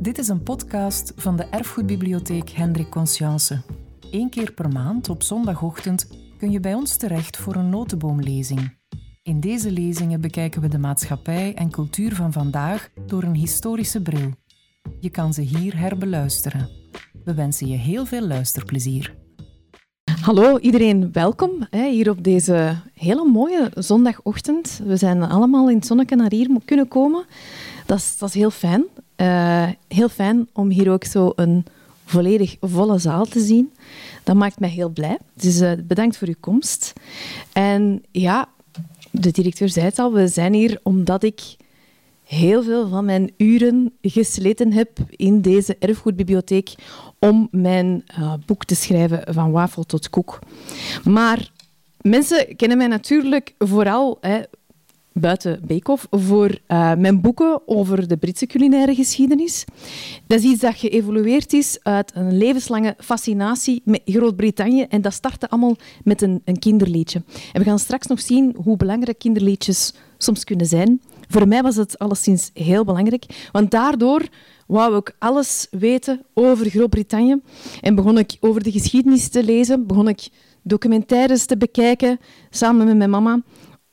Dit is een podcast van de Erfgoedbibliotheek Hendrik Conscience. Eén keer per maand op zondagochtend kun je bij ons terecht voor een notenboomlezing. In deze lezingen bekijken we de maatschappij en cultuur van vandaag door een historische bril. Je kan ze hier herbeluisteren. We wensen je heel veel luisterplezier. Hallo iedereen, welkom hier op deze hele mooie zondagochtend. We zijn allemaal in het zonnetje naar hier kunnen komen. Dat is, dat is heel fijn. Uh, heel fijn om hier ook zo een volledig volle zaal te zien. Dat maakt mij heel blij. Dus uh, bedankt voor uw komst. En ja, de directeur zei het al, we zijn hier omdat ik heel veel van mijn uren gesleten heb in deze erfgoedbibliotheek om mijn uh, boek te schrijven van wafel tot koek. Maar mensen kennen mij natuurlijk vooral hè, buiten Beekhoff voor uh, mijn boeken over de Britse culinaire geschiedenis. Dat is iets dat geëvolueerd is uit een levenslange fascinatie met Groot-Brittannië en dat startte allemaal met een, een kinderliedje. En we gaan straks nog zien hoe belangrijk kinderliedjes soms kunnen zijn. Voor mij was het alleszins heel belangrijk, want daardoor wou ik alles weten over Groot-Brittannië en begon ik over de geschiedenis te lezen, begon ik documentaires te bekijken samen met mijn mama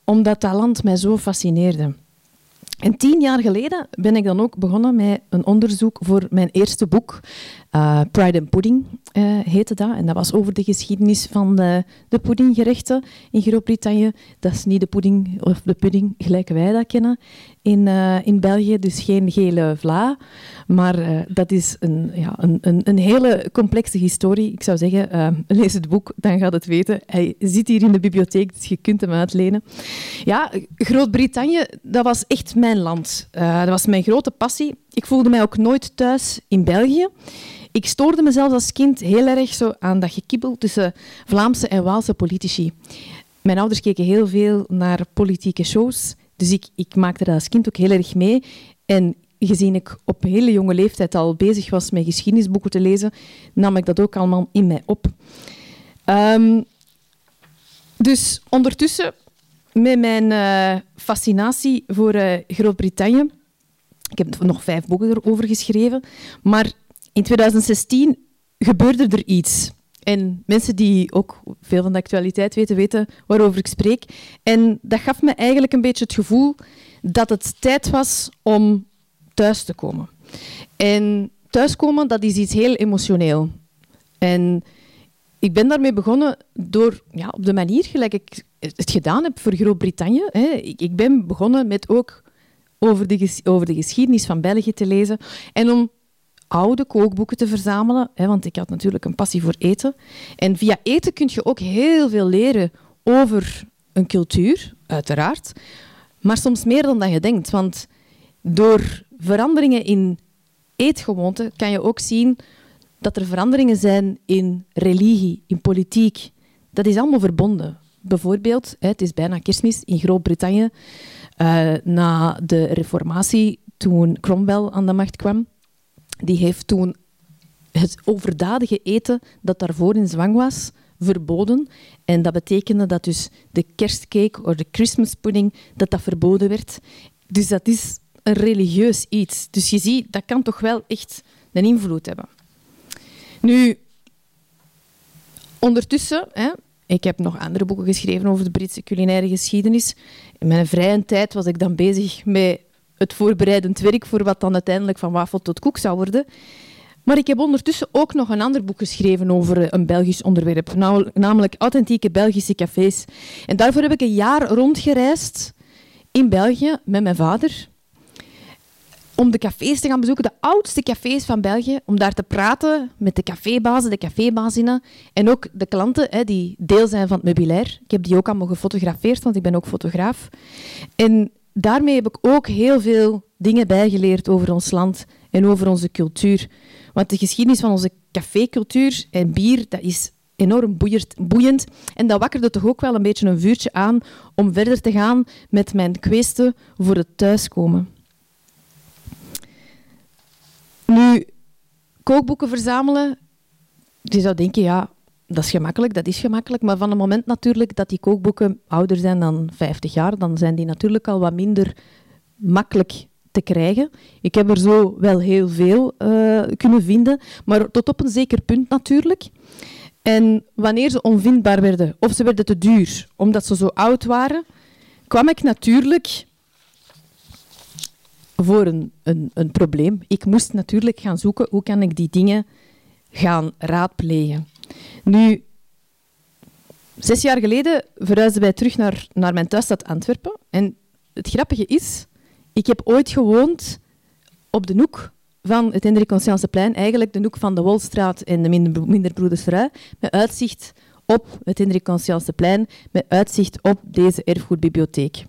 omdat dat land mij zo fascineerde. En tien jaar geleden ben ik dan ook begonnen met een onderzoek voor mijn eerste boek. Uh, Pride and Pudding uh, heette dat. En dat was over de geschiedenis van de, de puddinggerechten in Groot-Brittannië. Dat is niet de pudding of de pudding gelijk wij dat kennen in, uh, in België. Dus geen gele vla. Maar dat is een, ja, een, een, een, hele complexe historie. Ik zou zeggen, lees het boek, dan gaat het weten. Hij zit hier in de bibliotheek, dus je kunt hem uitlenen. Ja, Groot-Brittannië, dat was echt mijn land. dat was mijn grote passie. Ik voelde mij ook nooit thuis in België. Ik stoorde mezelf als kind heel erg zo aan dat gekibbel tussen Vlaamse en Waalse politici. Mijn ouders keken heel veel naar politieke shows, dus ik, ik maakte dat als kind ook heel erg mee. En gezien ik op hele jonge leeftijd al bezig was met geschiedenisboeken te lezen, nam ik dat ook allemaal in mij op. Um, dus ondertussen, met mijn uh, fascinatie voor uh, Groot-Brittannië, ik heb nog vijf boeken erover geschreven, maar in 2016 gebeurde er iets. En mensen die ook veel van de actualiteit weten, weten waarover ik spreek. En dat gaf me eigenlijk een beetje het gevoel dat het tijd was om thuis te komen. En thuiskomen, dat is iets heel emotioneel. En ik ben daarmee begonnen door, ja, op de manier gelijk ik het gedaan heb voor Groot-Brittannië. Ik, ik ben begonnen met ook over de, over de geschiedenis van België te lezen en om oude kookboeken te verzamelen, hè, want ik had natuurlijk een passie voor eten. En via eten kun je ook heel veel leren over een cultuur, uiteraard, maar soms meer dan dat je denkt. Want door veranderingen in eetgewoonten kan je ook zien dat er veranderingen zijn in religie, in politiek. Dat is allemaal verbonden. Bijvoorbeeld, het is bijna kerstmis in Groot-Brittannië. Uh, na de reformatie, toen Cromwell aan de macht kwam, die heeft toen het overdadige eten dat daarvoor in zwang was, verboden. En dat betekende dat dus de kerstcake of de Christmas pudding, dat dat verboden werd. Dus dat is een religieus iets. Dus je ziet, dat kan toch wel echt een invloed hebben. Nu, ondertussen, hè, ik heb nog andere boeken geschreven over de Britse culinaire geschiedenis. In mijn vrije tijd was ik dan bezig met het voorbereidend werk voor wat dan uiteindelijk van wafel tot koek zou worden. Maar ik heb ondertussen ook nog een ander boek geschreven over een Belgisch onderwerp, namelijk authentieke Belgische cafés. En daarvoor heb ik een jaar rondgereisd in België met mijn vader om de cafés te gaan bezoeken, de oudste cafés van België, om daar te praten met de cafébazen, de cafébazinnen en ook de klanten hè, die deel zijn van het meubilair. Ik heb die ook allemaal gefotografeerd, want ik ben ook fotograaf. En daarmee heb ik ook heel veel dingen bijgeleerd over ons land en over onze cultuur. Want de geschiedenis van onze cafécultuur en bier, dat is enorm boeiend. En dat wakkerde toch ook wel een beetje een vuurtje aan om verder te gaan met mijn kwesten voor het thuiskomen. Nu, kookboeken verzamelen, je zou denken, ja, dat is gemakkelijk, dat is gemakkelijk. Maar van het moment natuurlijk dat die kookboeken ouder zijn dan 50 jaar, dan zijn die natuurlijk al wat minder makkelijk te krijgen. Ik heb er zo wel heel veel uh, kunnen vinden, maar tot op een zeker punt natuurlijk. En wanneer ze onvindbaar werden of ze werden te duur omdat ze zo oud waren, kwam ik natuurlijk voor een, een, een probleem. Ik moest natuurlijk gaan zoeken hoe kan ik die dingen gaan raadplegen. Nu, zes jaar geleden verhuisden wij terug naar, naar mijn thuisstad Antwerpen. En het grappige is, ik heb ooit gewoond op de hoek van het Hendrik Conscienceplein, eigenlijk de hoek van de Wolstraat en de Minderbroedersrui, met uitzicht op het Hendrik Conscienceplein, met uitzicht op deze erfgoedbibliotheek.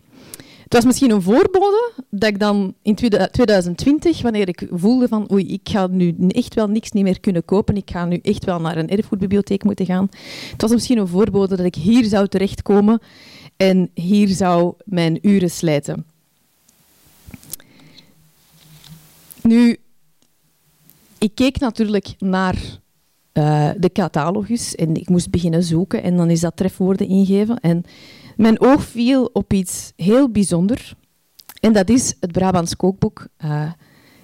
Het was misschien een voorbode dat ik dan in 2020, wanneer ik voelde van oei, ik ga nu echt wel niks niet meer kunnen kopen, ik ga nu echt wel naar een erfgoedbibliotheek moeten gaan. Het was misschien een voorbode dat ik hier zou terechtkomen en hier zou mijn uren slijten. Nu, ik keek natuurlijk naar uh, de catalogus en ik moest beginnen zoeken en dan is dat trefwoorden ingeven. En mijn oog viel op iets heel bijzonder en dat is het Brabants kookboek. Uh,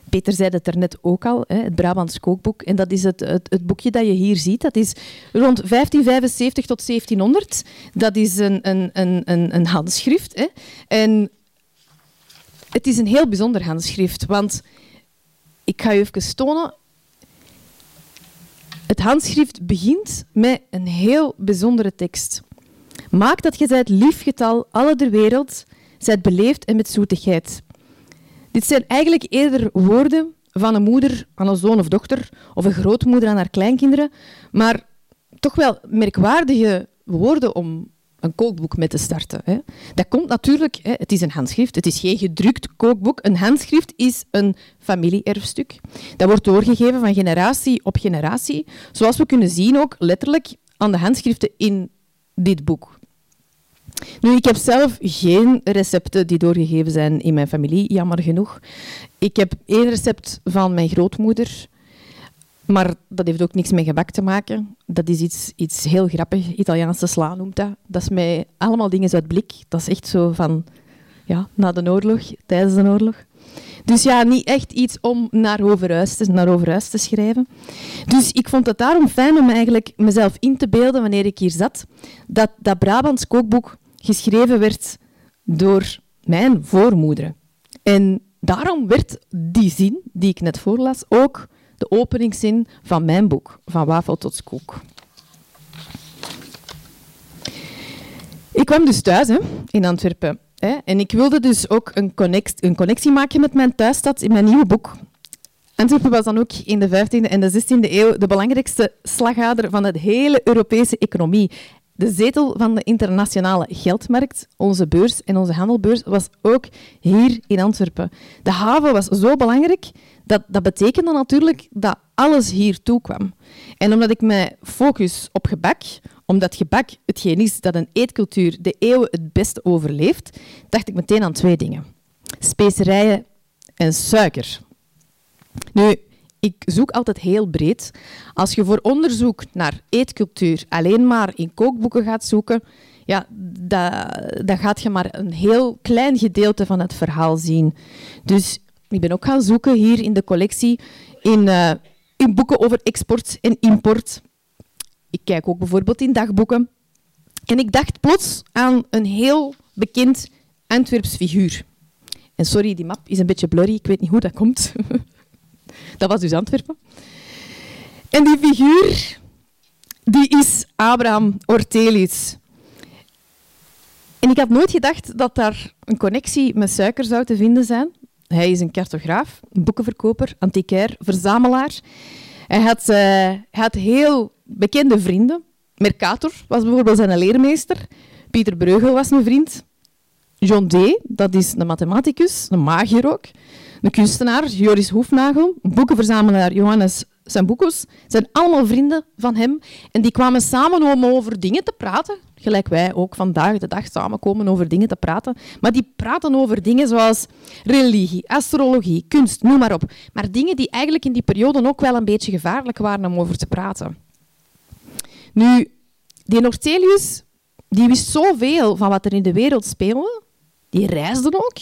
Peter zei het er net ook al, hè, het Brabants kookboek. En dat is het, het, het, boekje dat je hier ziet. Dat is rond 1575 tot 1700. Dat is een, een, een, een handschrift. Hè. En het is een heel bijzonder handschrift, want ik ga je even tonen. Het handschrift begint met een heel bijzondere tekst. Maak dat je zijt liefgetal, alle der wereld, zijt beleefd en met zoetigheid. Dit zijn eigenlijk eerder woorden van een moeder aan een zoon of dochter, of een grootmoeder aan haar kleinkinderen, maar toch wel merkwaardige woorden om een kookboek mee te starten. Hè. Dat komt natuurlijk, hè, het is een handschrift, het is geen gedrukt kookboek. Een handschrift is een familieerfstuk. Dat wordt doorgegeven van generatie op generatie, zoals we kunnen zien ook letterlijk aan de handschriften in dit boek. Nu, ik heb zelf geen recepten die doorgegeven zijn in mijn familie, jammer genoeg. Ik heb één recept van mijn grootmoeder, maar dat heeft ook niks met gebak te maken. Dat is iets, iets heel grappig. Italiaanse sla noemt dat. Dat is mij allemaal dingen uit blik. Dat is echt zo van ja, na de oorlog, tijdens de oorlog. Dus ja, niet echt iets om naar overhuis te, naar overhuis te schrijven. Dus ik vond het daarom fijn om eigenlijk mezelf in te beelden wanneer ik hier zat, dat dat Brabants kookboek geschreven werd door mijn voormoeder. En daarom werd die zin die ik net voorlas ook de openingszin van mijn boek, Van Wafel tot Skook. Ik kwam dus thuis hè, in Antwerpen. Hè, en ik wilde dus ook een, connect, een connectie maken met mijn thuisstad in mijn nieuwe boek. Antwerpen was dan ook in de 15e en de 16e eeuw de belangrijkste slagader van de hele Europese economie. De zetel van de internationale geldmarkt, onze beurs en onze handelbeurs, was ook hier in Antwerpen. De haven was zo belangrijk, dat, dat betekende natuurlijk dat alles hier toe kwam. En omdat ik mij focus op gebak, omdat gebak hetgeen is dat een eetcultuur de eeuwen het beste overleeft, dacht ik meteen aan twee dingen. Specerijen en suiker. Nu, ik zoek altijd heel breed. Als je voor onderzoek naar eetcultuur alleen maar in kookboeken gaat zoeken, ja, dan gaat je maar een heel klein gedeelte van het verhaal zien. Dus ik ben ook gaan zoeken hier in de collectie in, uh, in boeken over export en import. Ik kijk ook bijvoorbeeld in dagboeken. En ik dacht plots aan een heel bekend Antwerps figuur. En sorry, die map is een beetje blurry, ik weet niet hoe dat komt. Dat was dus Antwerpen. En die figuur, die is Abraham Ortelis. En ik had nooit gedacht dat daar een connectie met suiker zou te vinden zijn. Hij is een cartograaf, een boekenverkoper, antiquair, verzamelaar. Hij had, hij had heel bekende vrienden. Mercator was bijvoorbeeld zijn leermeester. Pieter Breugel was een vriend. John Dee, dat is een mathematicus, een magier ook. Een kunstenaar, Joris Hoefnagel, boekenverzamelaar Johannes Sambucus, zijn allemaal vrienden van hem. En die kwamen samen om over dingen te praten, gelijk wij ook vandaag de dag samenkomen over dingen te praten. Maar die praten over dingen zoals religie, astrologie, kunst, noem maar op. Maar dingen die eigenlijk in die periode ook wel een beetje gevaarlijk waren om over te praten. Nu, die Nortelius die wist zoveel van wat er in de wereld speelde. Die reisde ook.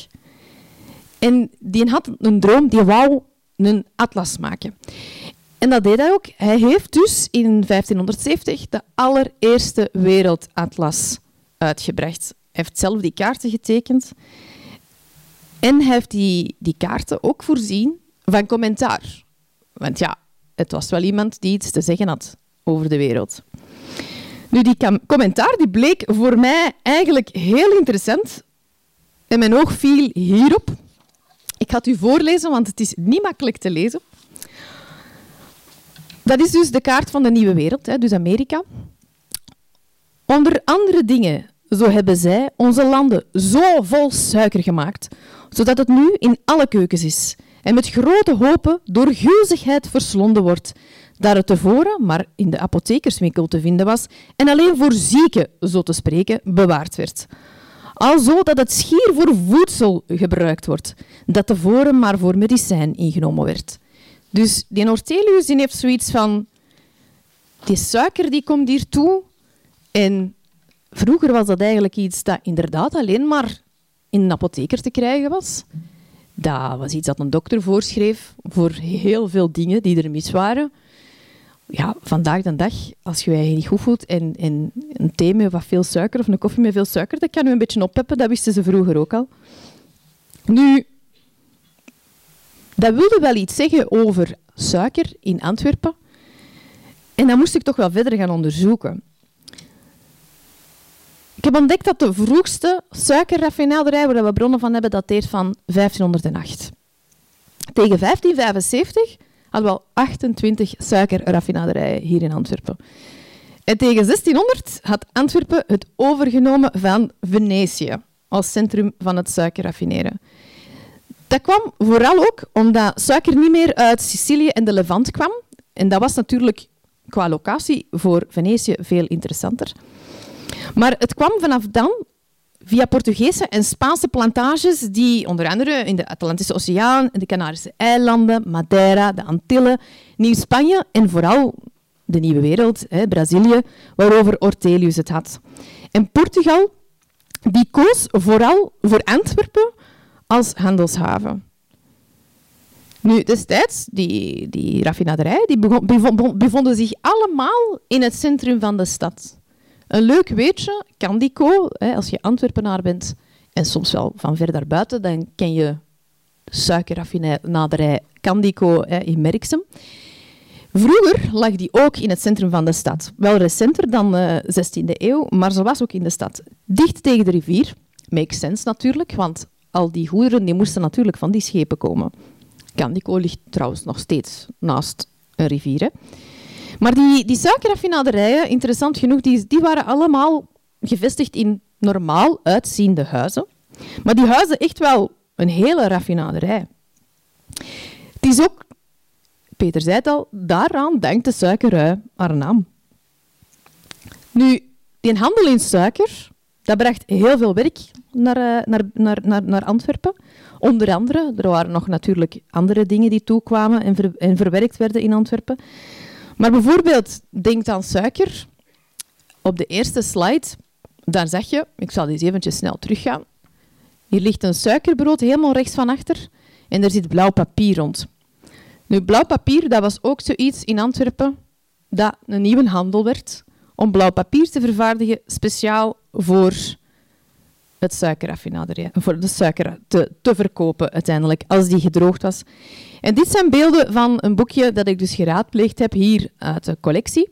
En die had een droom, die wou een atlas maken. En dat deed hij ook. Hij heeft dus in 1570 de allereerste wereldatlas uitgebracht. Hij heeft zelf die kaarten getekend. En hij heeft die, die kaarten ook voorzien van commentaar. Want ja, het was wel iemand die iets te zeggen had over de wereld. Nu, die commentaar die bleek voor mij eigenlijk heel interessant. En mijn oog viel hierop. Ik ga het u voorlezen, want het is niet makkelijk te lezen. Dat is dus de kaart van de nieuwe wereld, hè, dus Amerika. Onder andere dingen, zo hebben zij onze landen zo vol suiker gemaakt, zodat het nu in alle keukens is en met grote hopen door gulzigheid verslonden wordt, daar het tevoren maar in de apothekerswinkel te vinden was en alleen voor zieken, zo te spreken, bewaard werd. Alzo dat het schier voor voedsel gebruikt wordt, dat tevoren maar voor medicijn ingenomen werd. Dus die Ortelius die heeft zoiets van... Die suiker die komt hier toe. En vroeger was dat eigenlijk iets dat inderdaad alleen maar in een apotheker te krijgen was. Dat was iets dat een dokter voorschreef voor heel veel dingen die er mis waren. Ja, vandaag de dag, als je je niet goed voelt en, en een thee met wat veel suiker of een koffie met veel suiker, dat kan je een beetje oppeppen. Dat wisten ze vroeger ook al. Nu, dat wilde wel iets zeggen over suiker in Antwerpen. En dat moest ik toch wel verder gaan onderzoeken. Ik heb ontdekt dat de vroegste suikerraffinaderij waar we bronnen van hebben, dateert van 1508. Tegen 1575 hadden we al 28 suikerraffinaderijen hier in Antwerpen. En tegen 1600 had Antwerpen het overgenomen van Venetië als centrum van het suikerraffineren. Dat kwam vooral ook omdat suiker niet meer uit Sicilië en de Levant kwam. En dat was natuurlijk qua locatie voor Venetië veel interessanter. Maar het kwam vanaf dan via Portugese en Spaanse plantages die onder andere in de Atlantische Oceaan, de Canarische eilanden, Madeira, de Antillen, Nieuw-Spanje en vooral de Nieuwe Wereld, hè, Brazilië, waarover Ortelius het had. En Portugal die koos vooral voor Antwerpen als handelshaven. Nu, destijds, die, die raffinaderij, die bevonden zich allemaal in het centrum van de stad. Een leuk weetje, Candico, hè, als je Antwerpenaar bent en soms wel van ver daarbuiten, dan ken je de suikerraffinaderij Candico hè, in Merksem. Vroeger lag die ook in het centrum van de stad. Wel recenter dan de uh, 16e eeuw, maar ze was ook in de stad. Dicht tegen de rivier. Makes sense natuurlijk, want al die goederen die moesten natuurlijk van die schepen komen. Candico ligt trouwens nog steeds naast een rivier. Maar die, die interessant genoeg, die, die waren allemaal gevestigd in normaal uitziende huizen. Maar die huizen echt wel een hele raffinaderij. Het is ook, Peter zei het al, daaraan denkt de suikerrui haar naam. Nu, die handel in suiker, dat bracht heel veel werk naar, eh, naar, naar, naar, naar Antwerpen. Onder andere, er waren nog natuurlijk andere dingen die toekwamen en, en verwerkt werden in Antwerpen. Maar bijvoorbeeld, denk aan suiker. Op de eerste slide, daar zeg je, ik zal eens eventjes snel teruggaan. Hier ligt een suikerbrood helemaal rechts van achter en er zit blauw papier rond. Nu, blauw papier, dat was ook zoiets in Antwerpen dat een nieuwe handel werd om blauw papier te vervaardigen speciaal voor het suikerraffinaderij, voor de suiker te, te verkopen uiteindelijk, als die gedroogd was. En dit zijn beelden van een boekje dat ik dus geraadpleegd heb hier uit de collectie.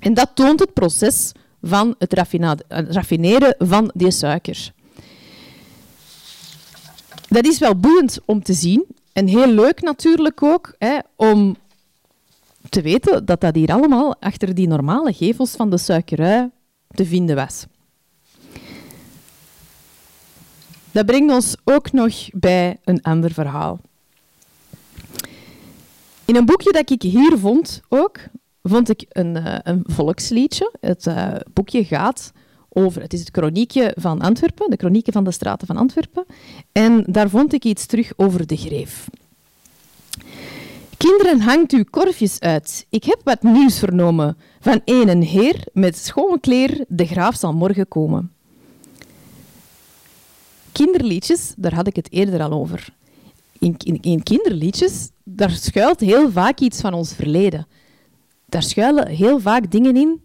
En dat toont het proces van het raffineren van die suiker. Dat is wel boeiend om te zien en heel leuk natuurlijk ook hè, om te weten dat dat hier allemaal achter die normale gevels van de suikerui te vinden was. Dat brengt ons ook nog bij een ander verhaal. In een boekje dat ik hier vond ook, vond ik een, uh, een volksliedje. Het uh, boekje gaat over, het is het kroniekje van Antwerpen, de kronieken van de straten van Antwerpen. En daar vond ik iets terug over de greef. Kinderen, hangt uw korfjes uit. Ik heb wat nieuws vernomen. Van een heer met schone kleer, de graaf zal morgen komen. Kinderliedjes, daar had ik het eerder al over. in, in kinderliedjes, daar schuilt heel vaak iets van ons verleden. Daar schuilen heel vaak dingen in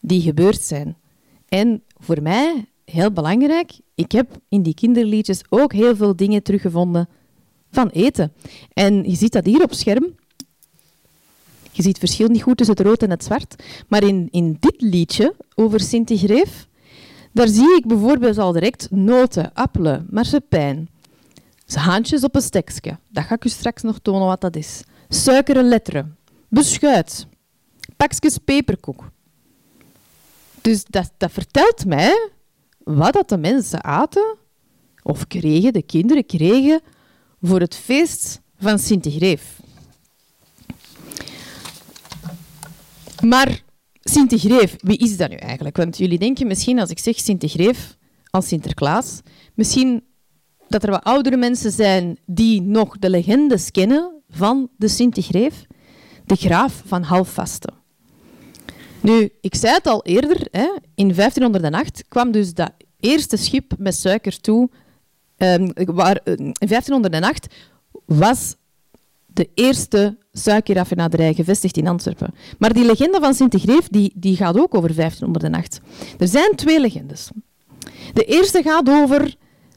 die gebeurd zijn. En voor mij, heel belangrijk, ik heb in die kinderliedjes ook heel veel dingen teruggevonden van eten. En je ziet dat hier op scherm. Je ziet het verschil niet goed tussen het rood en het zwart. Maar in, in dit liedje over Sint-Greef, daar zie ik bijvoorbeeld al direct noten, appelen, marsepein. Haantjes op een stekje. Dat ga ik u straks nog tonen wat dat is. Suikeren letteren. Beschuit. Pakjes peperkoek. Dus dat, dat vertelt mij wat dat de mensen aten of kregen, de kinderen kregen, voor het feest van Sint-Greef. Maar Sint-Greef, wie is dat nu eigenlijk? Want jullie denken misschien als ik zeg Sint-Greef als Sinterklaas, misschien dat er wat oudere mensen zijn die nog de legendes kennen van de Sint-Greef, de graaf van Halfvasten. Nu, ik zei het al eerder, hè, in 1508 kwam dus dat eerste schip met suiker toe. Um, waar, eh, in 1508 was de eerste suikerraffinaderij gevestigd in Antwerpen. Maar die legende van Sint-Greef die, die gaat ook over 1508. Er zijn twee legendes. De eerste gaat over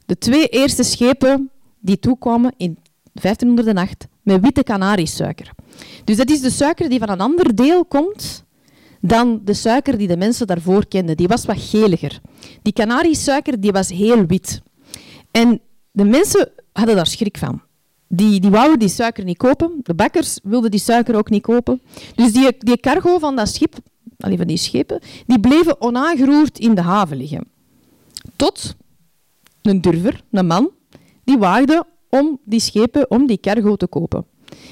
de twee eerste schepen die toekwamen in 1508 met witte kanariesuiker. Dus dat is de suiker die van een ander deel komt dan de suiker die de mensen daarvoor kenden. Die was wat geliger. Die kanariesuiker die was heel wit. En de mensen hadden daar schrik van. Die, die wouden die suiker niet kopen. De bakkers wilden die suiker ook niet kopen. Dus die, die cargo van dat schip, van die schepen, die bleven onaangeroerd in de haven liggen. Tot een durver, een man, die waagde om die schepen, om die cargo te kopen.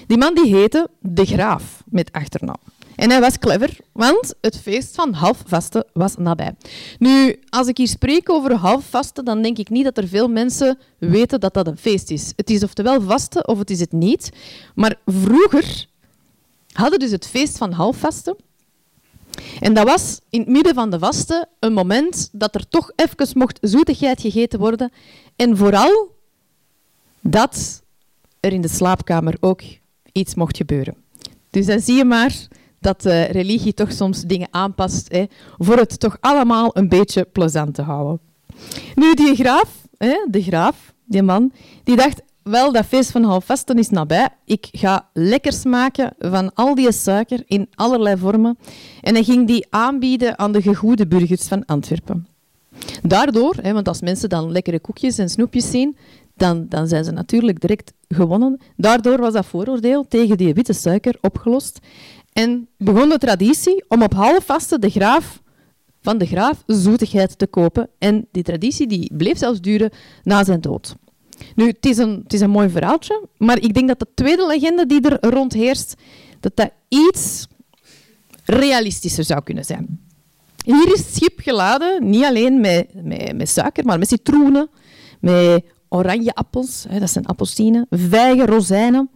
Die man die heette De Graaf, met achternaam. En hij was clever, want het feest van halfvasten was nabij. Nu, als ik hier spreek over halfvasten, dan denk ik niet dat er veel mensen weten dat dat een feest is. Het is oftewel vasten of het is het niet. Maar vroeger hadden dus het feest van halfvasten. En dat was in het midden van de vasten een moment dat er toch even mocht zoetigheid gegeten worden. En vooral dat er in de slaapkamer ook iets mocht gebeuren. Dus dan zie je maar dat de religie toch soms dingen aanpast hè, voor het toch allemaal een beetje plezant te houden. Nu, die graaf, hè, de graaf, die man, die dacht, wel, dat feest van halfvasten is nabij. Ik ga lekkers maken van al die suiker in allerlei vormen. En hij ging die aanbieden aan de gegoede burgers van Antwerpen. Daardoor, hè, want als mensen dan lekkere koekjes en snoepjes zien, dan, dan zijn ze natuurlijk direct gewonnen. Daardoor was dat vooroordeel tegen die witte suiker opgelost. En begon de traditie om op halfvasten de graaf van de graaf zoetigheid te kopen. En die traditie die bleef zelfs duren na zijn dood. Nu, het is, een, het is een mooi verhaaltje, maar ik denk dat de tweede legende die er rond heerst, dat dat iets realistischer zou kunnen zijn. Hier is het schip geladen, niet alleen met, met, met suiker, maar met citroenen, met oranje appels, hè, dat zijn appelsinen, vijgen, rozijnen.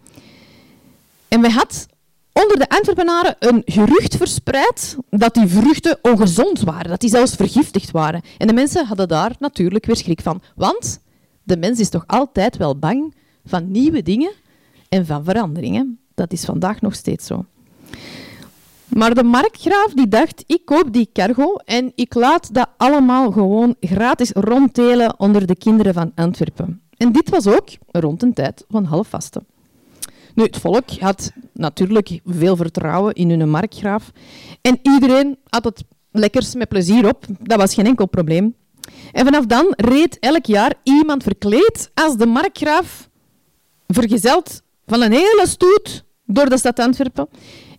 En men had onder de Antwerpenaren een gerucht verspreid dat die vruchten ongezond waren, dat die zelfs vergiftigd waren. En de mensen hadden daar natuurlijk weer schrik van. Want de mens is toch altijd wel bang van nieuwe dingen en van veranderingen. Dat is vandaag nog steeds zo. Maar de markgraaf die dacht, ik koop die cargo en ik laat dat allemaal gewoon gratis rondtelen onder de kinderen van Antwerpen. En dit was ook rond de tijd van halfvasten. Nu, het volk had natuurlijk veel vertrouwen in hun markgraaf. En iedereen had het lekkers met plezier op. Dat was geen enkel probleem. En vanaf dan reed elk jaar iemand verkleed als de markgraaf, vergezeld van een hele stoet door de stad Antwerpen.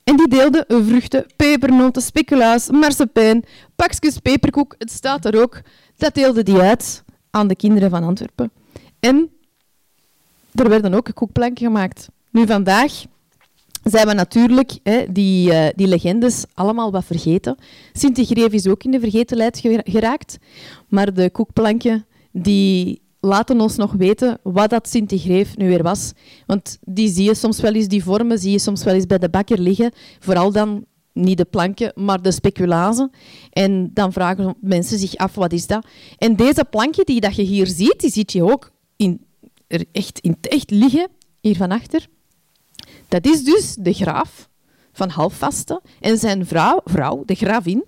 En die deelde vruchten, pepernoten, speculaas, marsepein, pakjes peperkoek, het staat er ook. Dat deelde die uit aan de kinderen van Antwerpen. En er werden ook koekplanken gemaakt. Nu, vandaag zijn we natuurlijk hè, die, uh, die legendes allemaal wat vergeten. Sint-Greef is ook in de vergetenheid geraakt. Maar de koekplankje die laten ons nog weten wat dat Sint-Greef nu weer was. Want die zie je soms wel eens, die vormen zie je soms wel eens bij de bakker liggen. Vooral dan niet de planken, maar de speculazen. En dan vragen mensen zich af, wat is dat? En deze plankje die dat je hier ziet, die ziet je ook in, echt, in het echt liggen hier van achter, dat is dus de graaf van Halfvasten en zijn vrouw, vrouw, de gravin.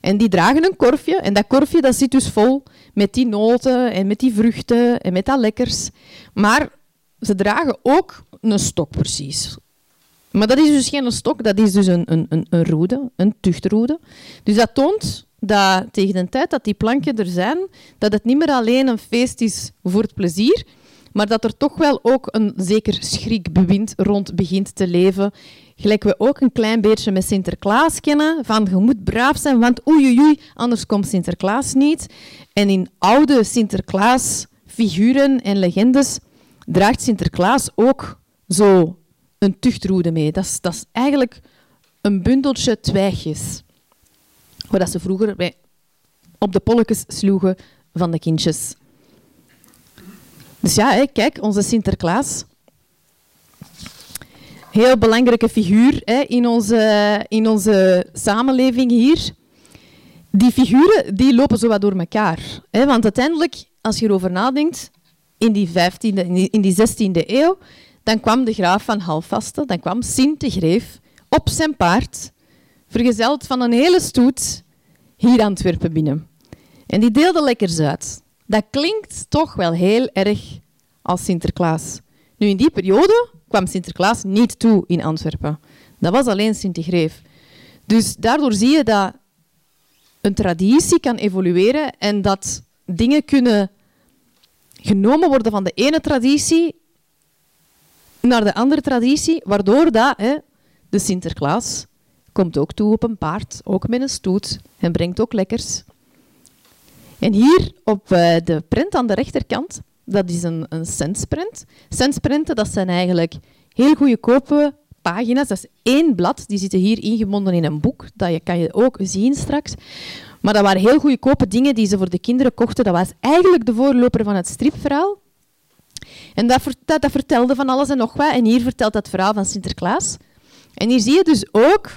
En die dragen een korfje en dat korfje dat zit dus vol met die noten en met die vruchten en met dat lekkers. Maar ze dragen ook een stok precies. Maar dat is dus geen stok, dat is dus een, een, een, een roede, een tuchtroede. Dus dat toont dat tegen de tijd dat die planken er zijn, dat het niet meer alleen een feest is voor het plezier, maar dat er toch wel ook een zeker schrikbewind rond begint te leven. Gelijk we ook een klein beetje met Sinterklaas kennen, van je moet braaf zijn, want oei oei anders komt Sinterklaas niet. En in oude Sinterklaas-figuren en legendes draagt Sinterklaas ook zo een tuchtroede mee. Dat is, dat is eigenlijk een bundeltje twijgjes. Waar ze vroeger bij op de polletjes sloegen van de kindjes. Dus ja, kijk, onze Sinterklaas. Heel belangrijke figuur in, onze, in onze samenleving hier. Die figuren die lopen zo wat door elkaar. Want uiteindelijk, als je erover nadenkt, in die, 15e, in die 16e eeuw, dan kwam de graaf van Halfvaste, dan kwam Sint de Greef op zijn paard, vergezeld van een hele stoet, hier Antwerpen binnen. En die deelde lekkers uit. Dat klinkt toch wel heel erg als Sinterklaas. Nu, in die periode kwam Sinterklaas niet toe in Antwerpen. Dat was alleen Sint de Greef. Dus daardoor zie je dat een traditie kan evolueren en dat dingen kunnen genomen worden van de ene traditie naar de andere traditie, waardoor dat, hè, de Sinterklaas komt ook toe op een paard, ook met een stoet en brengt ook lekkers. En hier op uh, de print aan de rechterkant, dat is een, een centsprint. Centsprinten, dat zijn eigenlijk heel goedkope pagina's. Dat is één blad, die zitten hier ingebonden in een boek. Dat je, kan je ook zien straks. Maar dat waren heel goedkope dingen die ze voor de kinderen kochten. Dat was eigenlijk de voorloper van het stripverhaal. En dat, dat, dat vertelde van alles en nog wat. En hier vertelt dat verhaal van Sinterklaas. En hier zie je dus ook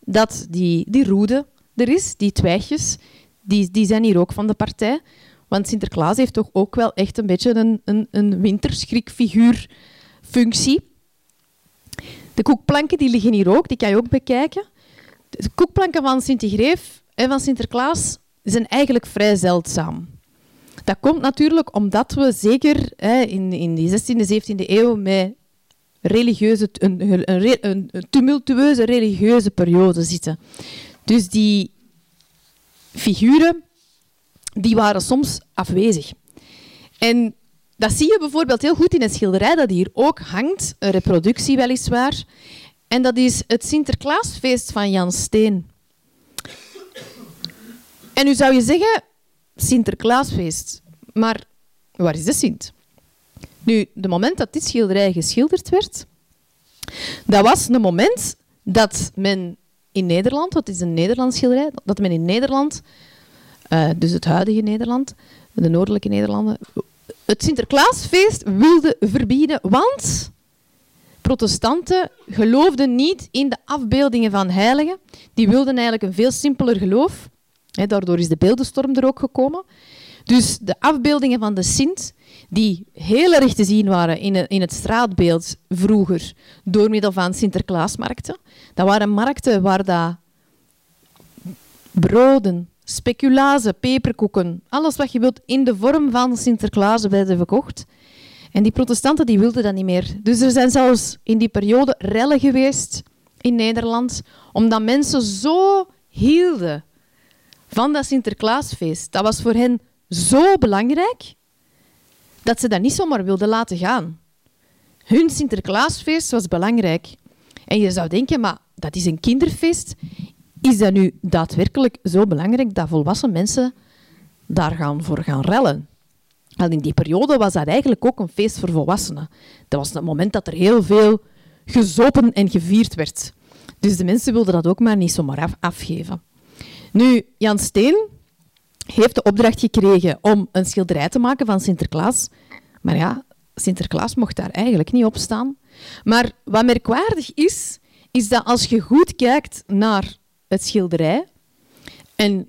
dat die, die roede er is, die twijgjes, die, zijn hier ook van de partij. Want Sinterklaas heeft toch ook wel echt een beetje een, een, een winterschrikfiguur functie. De koekplanken die liggen hier ook, die kan je ook bekijken. De koekplanken van Sint-Greef en van Sinterklaas zijn eigenlijk vrij zeldzaam. Dat komt natuurlijk omdat we zeker hè, in, in die 16e, 17e eeuw met religieuze, een, een, een, tumultueuze religieuze periode zitten. Dus die figuren die waren soms afwezig. En dat zie je bijvoorbeeld heel goed in een schilderij dat hier ook hangt, een reproductie weliswaar. En dat is het Sinterklaasfeest van Jan Steen. En nu zou je zeggen, Sinterklaasfeest. Maar waar is de Sint? Nu, het moment dat dit schilderij geschilderd werd, dat was een moment dat men in Nederland, dat is een Nederlands schilderij, dat men in Nederland, uh, dus het huidige Nederland, de noordelijke Nederlanden, het Sinterklaasfeest wilde verbieden, want protestanten geloofden niet in de afbeeldingen van heiligen. Die wilden eigenlijk een veel simpeler geloof. daardoor is de beeldenstorm er ook gekomen. Dus de afbeeldingen van de Sint, die heel erg te zien waren in, in het straatbeeld vroeger, door middel van Sinterklaasmarkten. Dat waren markten waar dat broden, speculazen, peperkoeken, alles wat je wilt in de vorm van Sinterklaas werden verkocht. En die protestanten die wilden dat niet meer. Dus er zijn zelfs in die periode rellen geweest in Nederland, omdat mensen zo hielden van dat Sinterklaasfeest. Dat was voor hen zo belangrijk dat ze dat niet zomaar wilden laten gaan. Hun Sinterklaasfeest was belangrijk. En je zou denken, maar dat is een kinderfeest. Is dat nu daadwerkelijk zo belangrijk dat volwassen mensen daar gaan voor gaan rellen? Al in die periode was dat eigenlijk ook een feest voor volwassenen. Dat was het moment dat er heel veel gezopen en gevierd werd. Dus de mensen wilden dat ook maar niet zomaar afgeven. Nu, Jan Steen heeft de opdracht gekregen om een schilderij te maken van Sinterklaas. Maar ja, Sinterklaas mocht daar eigenlijk niet op staan. Maar wat merkwaardig is, is dat als je goed kijkt naar het schilderij, en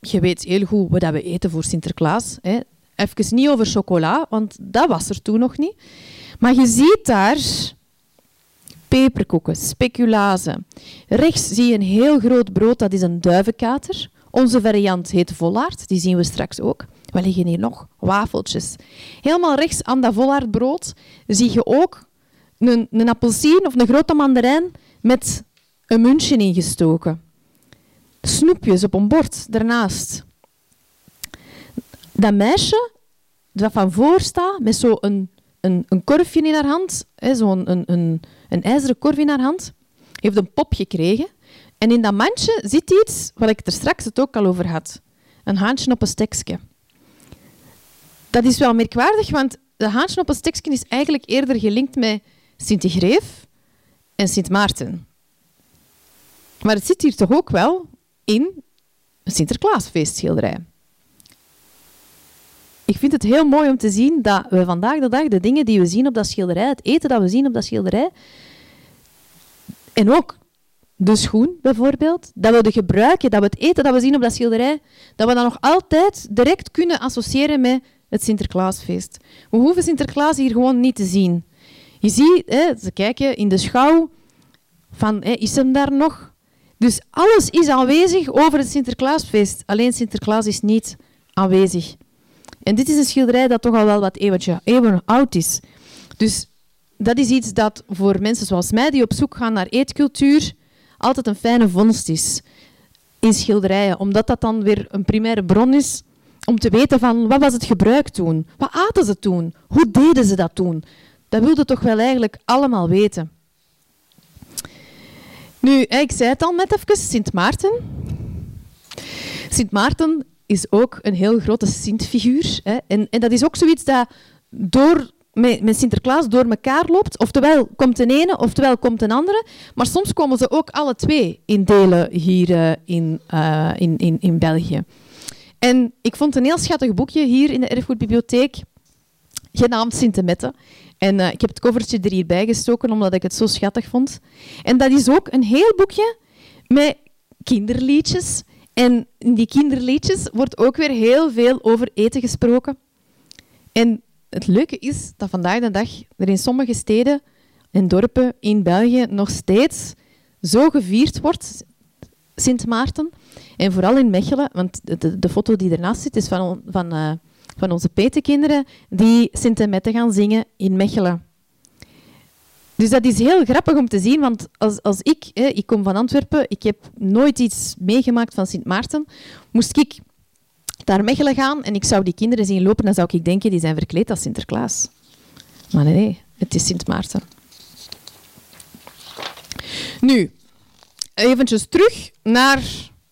je weet heel goed wat we eten voor Sinterklaas, hè. even niet over chocola, want dat was er toen nog niet. Maar je ziet daar peperkoeken, speculazen. Rechts zie je een heel groot brood, dat is een duivenkater. Onze variant heet vollaard, die zien we straks ook. We liggen hier nog wafeltjes. Helemaal rechts aan dat vollaardbrood zie je ook een, een appelsien of een grote mandarijn met een muntje ingestoken. Snoepjes op een bord daarnaast. Dat meisje dat van voor staat met zo'n een, een, een korfje in haar hand, zo'n een, een, een ijzeren korf in haar hand, heeft een pop gekregen. En in dat mandje zit iets wat ik er straks het ook al over had. Een haantje op een stekje. Dat is wel merkwaardig, want de haantje op een stekje is eigenlijk eerder gelinkt met Sint-Greef en Sint Maarten. Maar het zit hier toch ook wel in een Sinterklaasfeestschilderij. Ik vind het heel mooi om te zien dat we vandaag de dag de dingen die we zien op dat schilderij, het eten dat we zien op dat schilderij, en ook de schoen bijvoorbeeld, dat we de gebruiken, dat we het eten dat we zien op dat schilderij, dat we dat nog altijd direct kunnen associëren met het Sinterklaasfeest. We hoeven Sinterklaas hier gewoon niet te zien. Je ziet, hè, ze kijken in de schouw van, hè, is hem daar nog? Dus alles is aanwezig over het Sinterklaasfeest. Alleen Sinterklaas is niet aanwezig. En dit is een schilderij dat toch al wel wat eeuwtje, eeuwen oud is. Dus dat is iets dat voor mensen zoals mij, die op zoek gaan naar eetcultuur, altijd een fijne vondst is in schilderijen. Omdat dat dan weer een primaire bron is om te weten van wat was het gebruik toen? Wat aten ze toen? Hoe deden ze dat toen? Dat wilde toch wel eigenlijk allemaal weten. Nu, ik zei het al net even, Sint Maarten. Sint Maarten is ook een heel grote Sint-figuur. En, en dat is ook zoiets dat door, met, met Sinterklaas door elkaar loopt. Oftewel komt een ene, oftewel komt een andere. Maar soms komen ze ook alle twee in delen hier uh, in, uh, in, in, in België. En ik vond een heel schattig boekje hier in de Erfgoedbibliotheek, genaamd Sintemette. En uh, ik heb het covertje er hierbij gestoken, omdat ik het zo schattig vond. En dat is ook een heel boekje met kinderliedjes. En in die kinderliedjes wordt ook weer heel veel over eten gesproken. En het leuke is dat vandaag de dag er in sommige steden en dorpen in België nog steeds zo gevierd wordt, Sint Maarten. En vooral in Mechelen, want de, foto die ernaast zit is van, van, uh, van onze petekinderen die Sint Mette gaan zingen in Mechelen. Dus dat is heel grappig om te zien, want als, als ik, hè, ik kom van Antwerpen, ik heb nooit iets meegemaakt van Sint Maarten, moest ik naar Mechelen gaan en ik zou die kinderen zien lopen, dan zou ik denken, die zijn verkleed als Sinterklaas. Maar nee, het is Sint Maarten. Nu, eventjes terug naar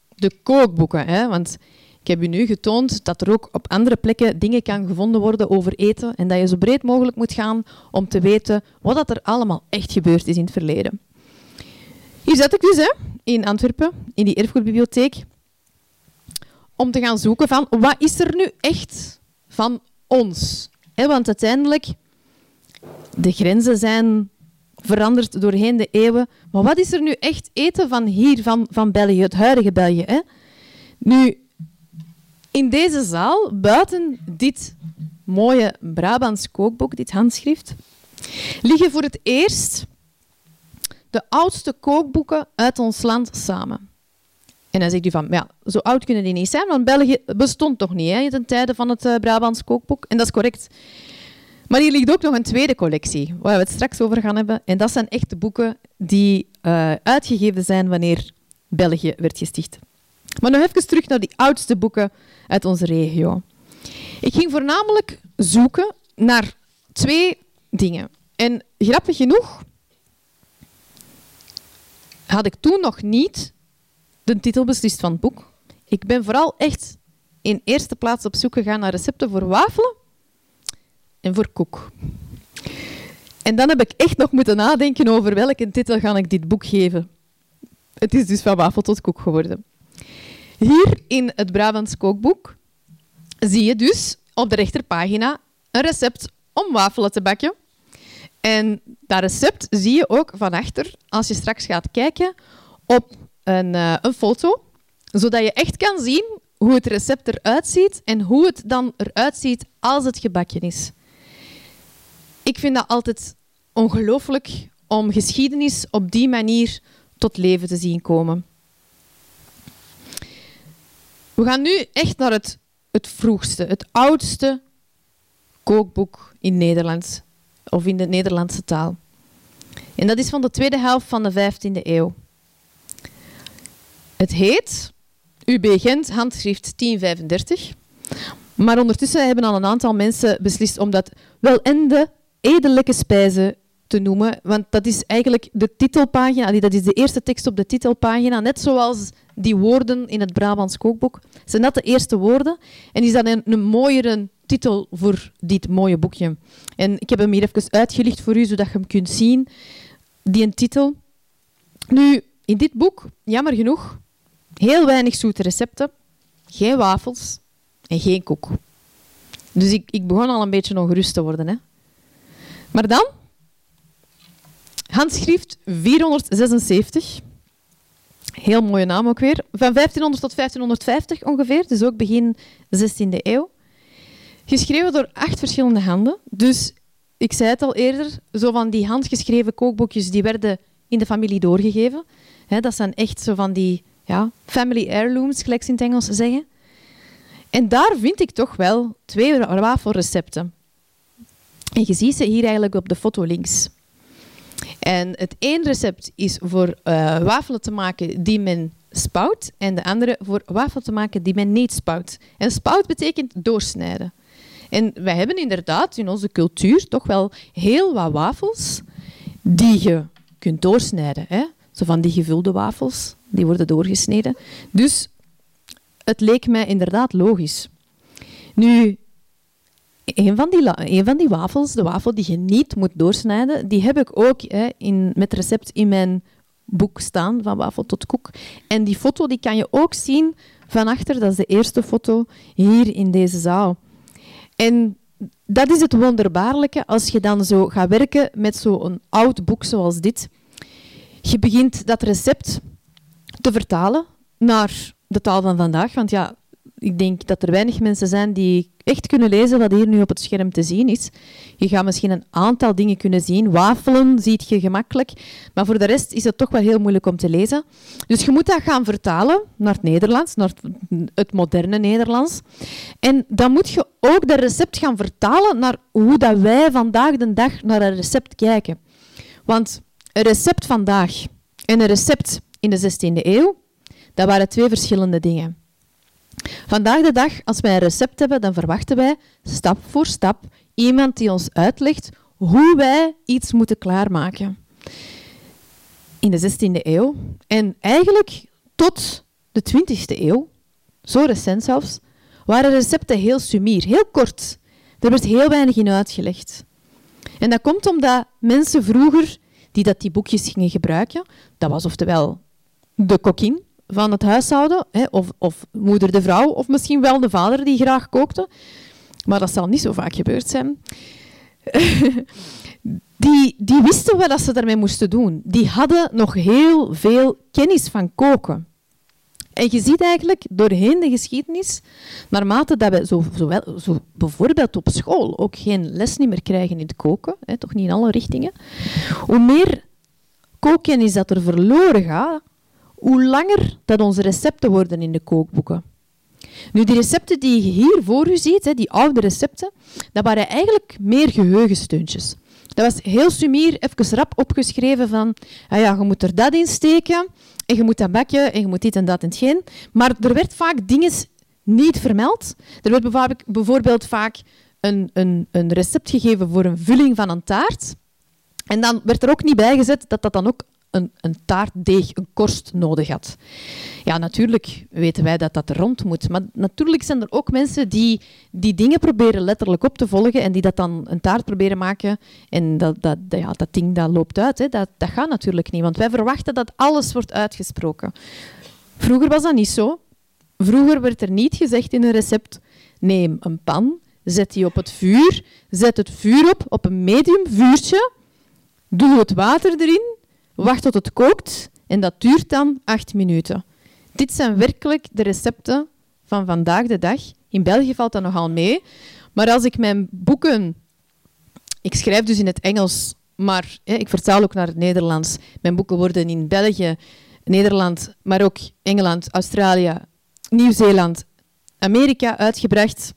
de kookboeken. Hè, want ik heb u nu getoond dat er ook op andere plekken dingen kan gevonden worden over eten en dat je zo breed mogelijk moet gaan om te weten wat er allemaal echt gebeurd is in het verleden. Hier zat ik dus hè, in Antwerpen, in die erfgoedbibliotheek, om te gaan zoeken van wat is er nu echt van ons? want uiteindelijk, de grenzen zijn veranderd doorheen de eeuwen. Maar wat is er nu echt eten van hier, van, van België, het huidige België? Nu, in deze zaal, buiten dit mooie Brabants kookboek, dit handschrift, liggen voor het eerst de oudste kookboeken uit ons land samen. En dan zegt u van, ja, zo oud kunnen die niet zijn, want België bestond toch niet hè, ten tijde van het uh, Brabants kookboek. En dat is correct. Maar hier ligt ook nog een tweede collectie, waar we het straks over gaan hebben. En dat zijn echt de boeken die uh, uitgegeven zijn wanneer België werd gesticht. Maar nog even terug naar die oudste boeken uit onze regio. Ik ging voornamelijk zoeken naar twee dingen. En grappig genoeg had ik toen nog niet de titel beslist van het boek. Ik ben vooral echt in eerste plaats op zoek gegaan naar recepten voor wafelen en voor koek. En dan heb ik echt nog moeten nadenken over welke titel ga ik dit boek geven. Het is dus van wafel tot koek geworden. Hier in het Brabants kookboek zie je dus op de rechterpagina een recept om wafelen te bakken. En dat recept zie je ook van achter als je straks gaat kijken op een, uh, een foto, zodat je echt kan zien hoe het recept eruit ziet en hoe het dan eruit ziet als het gebakken is. Ik vind dat altijd ongelooflijk om geschiedenis op die manier tot leven te zien komen. We gaan nu echt naar het, het vroegste, het oudste kookboek in Nederland, of in de Nederlandse taal. En dat is van de tweede helft van de 15e eeuw. Het heet UB Gent handschrift 1035. Maar ondertussen hebben al een aantal mensen beslist om dat wel de edelijke spijzen te noemen. Want dat is eigenlijk de titelpagina, dat is de eerste tekst op de titelpagina. Net zoals die woorden in het Brabants kookboek. Zijn dat de eerste woorden? En is dat een, een mooiere titel voor dit mooie boekje? En ik heb hem hier even uitgelicht voor u, zodat je hem kunt zien. Die een titel. Nu, in dit boek, jammer genoeg, heel weinig zoete recepten, geen wafels en geen koek. Dus ik, ik begon al een beetje ongerust te worden. Hè. Maar dan, handschrift 476. Heel mooie naam ook weer. Van 1500 tot 1550 ongeveer, dus ook begin 16e eeuw. Geschreven door acht verschillende handen. Dus ik zei het al eerder, zo van die handgeschreven kookboekjes die werden in de familie doorgegeven. dat zijn echt zo van die ja, family heirlooms, gelijk ze in het Engels zeggen. En daar vind ik toch wel twee wafelrecepten. En je ziet ze hier eigenlijk op de foto links. En het ene recept is voor uh, wafelen te maken die men spout en de andere voor wafelen te maken die men niet spout. En spout betekent doorsnijden. En wij hebben inderdaad in onze cultuur toch wel heel wat wafels die je kunt doorsnijden. Hè? Zo van die gevulde wafels, die worden doorgesneden. Dus het leek mij inderdaad logisch. Nu, een van, die, van die wafels, de wafel die je niet moet doorsnijden, die heb ik ook hè, in, met recept in mijn boek staan, van wafel tot koek. En die foto die kan je ook zien van achter, dat is de eerste foto hier in deze zaal. En dat is het wonderbaarlijke als je dan zo gaat werken met zo'n oud boek zoals dit. Je begint dat recept te vertalen naar de taal van vandaag. Want ja, ik denk dat er weinig mensen zijn die echt kunnen lezen wat hier nu op het scherm te zien is. Je gaat misschien een aantal dingen kunnen zien. Wafelen ziet je gemakkelijk, maar voor de rest is het toch wel heel moeilijk om te lezen. Dus je moet dat gaan vertalen naar het Nederlands, naar het moderne Nederlands. En dan moet je ook dat recept gaan vertalen naar hoe dat wij vandaag de dag naar een recept kijken. Want een recept vandaag en een recept in de 16e eeuw, dat waren twee verschillende dingen. Vandaag de dag, als wij een recept hebben, dan verwachten wij stap voor stap iemand die ons uitlegt hoe wij iets moeten klaarmaken. In de 16e eeuw en eigenlijk tot de 20e eeuw, zo recent zelfs, waren recepten heel sumier, heel kort. Er werd heel weinig in uitgelegd. En dat komt omdat mensen vroeger die dat die boekjes gingen gebruiken, dat was oftewel de kokkin, van het huishouden, hè, of, of moeder de vrouw, of misschien wel de vader die graag kookte. Maar dat zal niet zo vaak gebeurd zijn. die, die wisten wat ze daarmee moesten doen. Die hadden nog heel veel kennis van koken. En je ziet eigenlijk doorheen de geschiedenis, naarmate dat we zo, zo bijvoorbeeld op school ook geen les meer krijgen in het koken, hè, toch niet in alle richtingen, hoe meer kookkennis dat er verloren gaat, hoe langer dat onze recepten worden in de kookboeken. Nu, die recepten die je hier voor u ziet, die oude recepten, dat waren eigenlijk meer geheugensteuntjes. Dat was heel sumier, even rap opgeschreven van, ah ja, je moet er dat in steken, en je moet dat bakken, en je moet dit en dat en hetgeen. Maar er werd vaak dingen niet vermeld. Er werd bijvoorbeeld vaak een, een, een recept gegeven voor een vulling van een taart. En dan werd er ook niet bijgezet dat dat dan ook een, een taartdeeg, een korst nodig had. Ja, natuurlijk weten wij dat dat rond moet. Maar natuurlijk zijn er ook mensen die die dingen proberen letterlijk op te volgen en die dat dan een taart proberen maken. En dat, dat, ja, dat ding dat loopt uit. Hè. Dat, dat gaat natuurlijk niet, want wij verwachten dat alles wordt uitgesproken. Vroeger was dat niet zo. Vroeger werd er niet gezegd in een recept: neem een pan, zet die op het vuur, zet het vuur op op een medium vuurtje, doe het water erin Wacht tot het kookt en dat duurt dan acht minuten. Dit zijn werkelijk de recepten van vandaag de dag. In België valt dat nogal mee. Maar als ik mijn boeken ik schrijf dus in het Engels, maar ik vertaal ook naar het Nederlands. Mijn boeken worden in België, Nederland, maar ook Engeland, Australië, Nieuw-Zeeland, Amerika uitgebracht.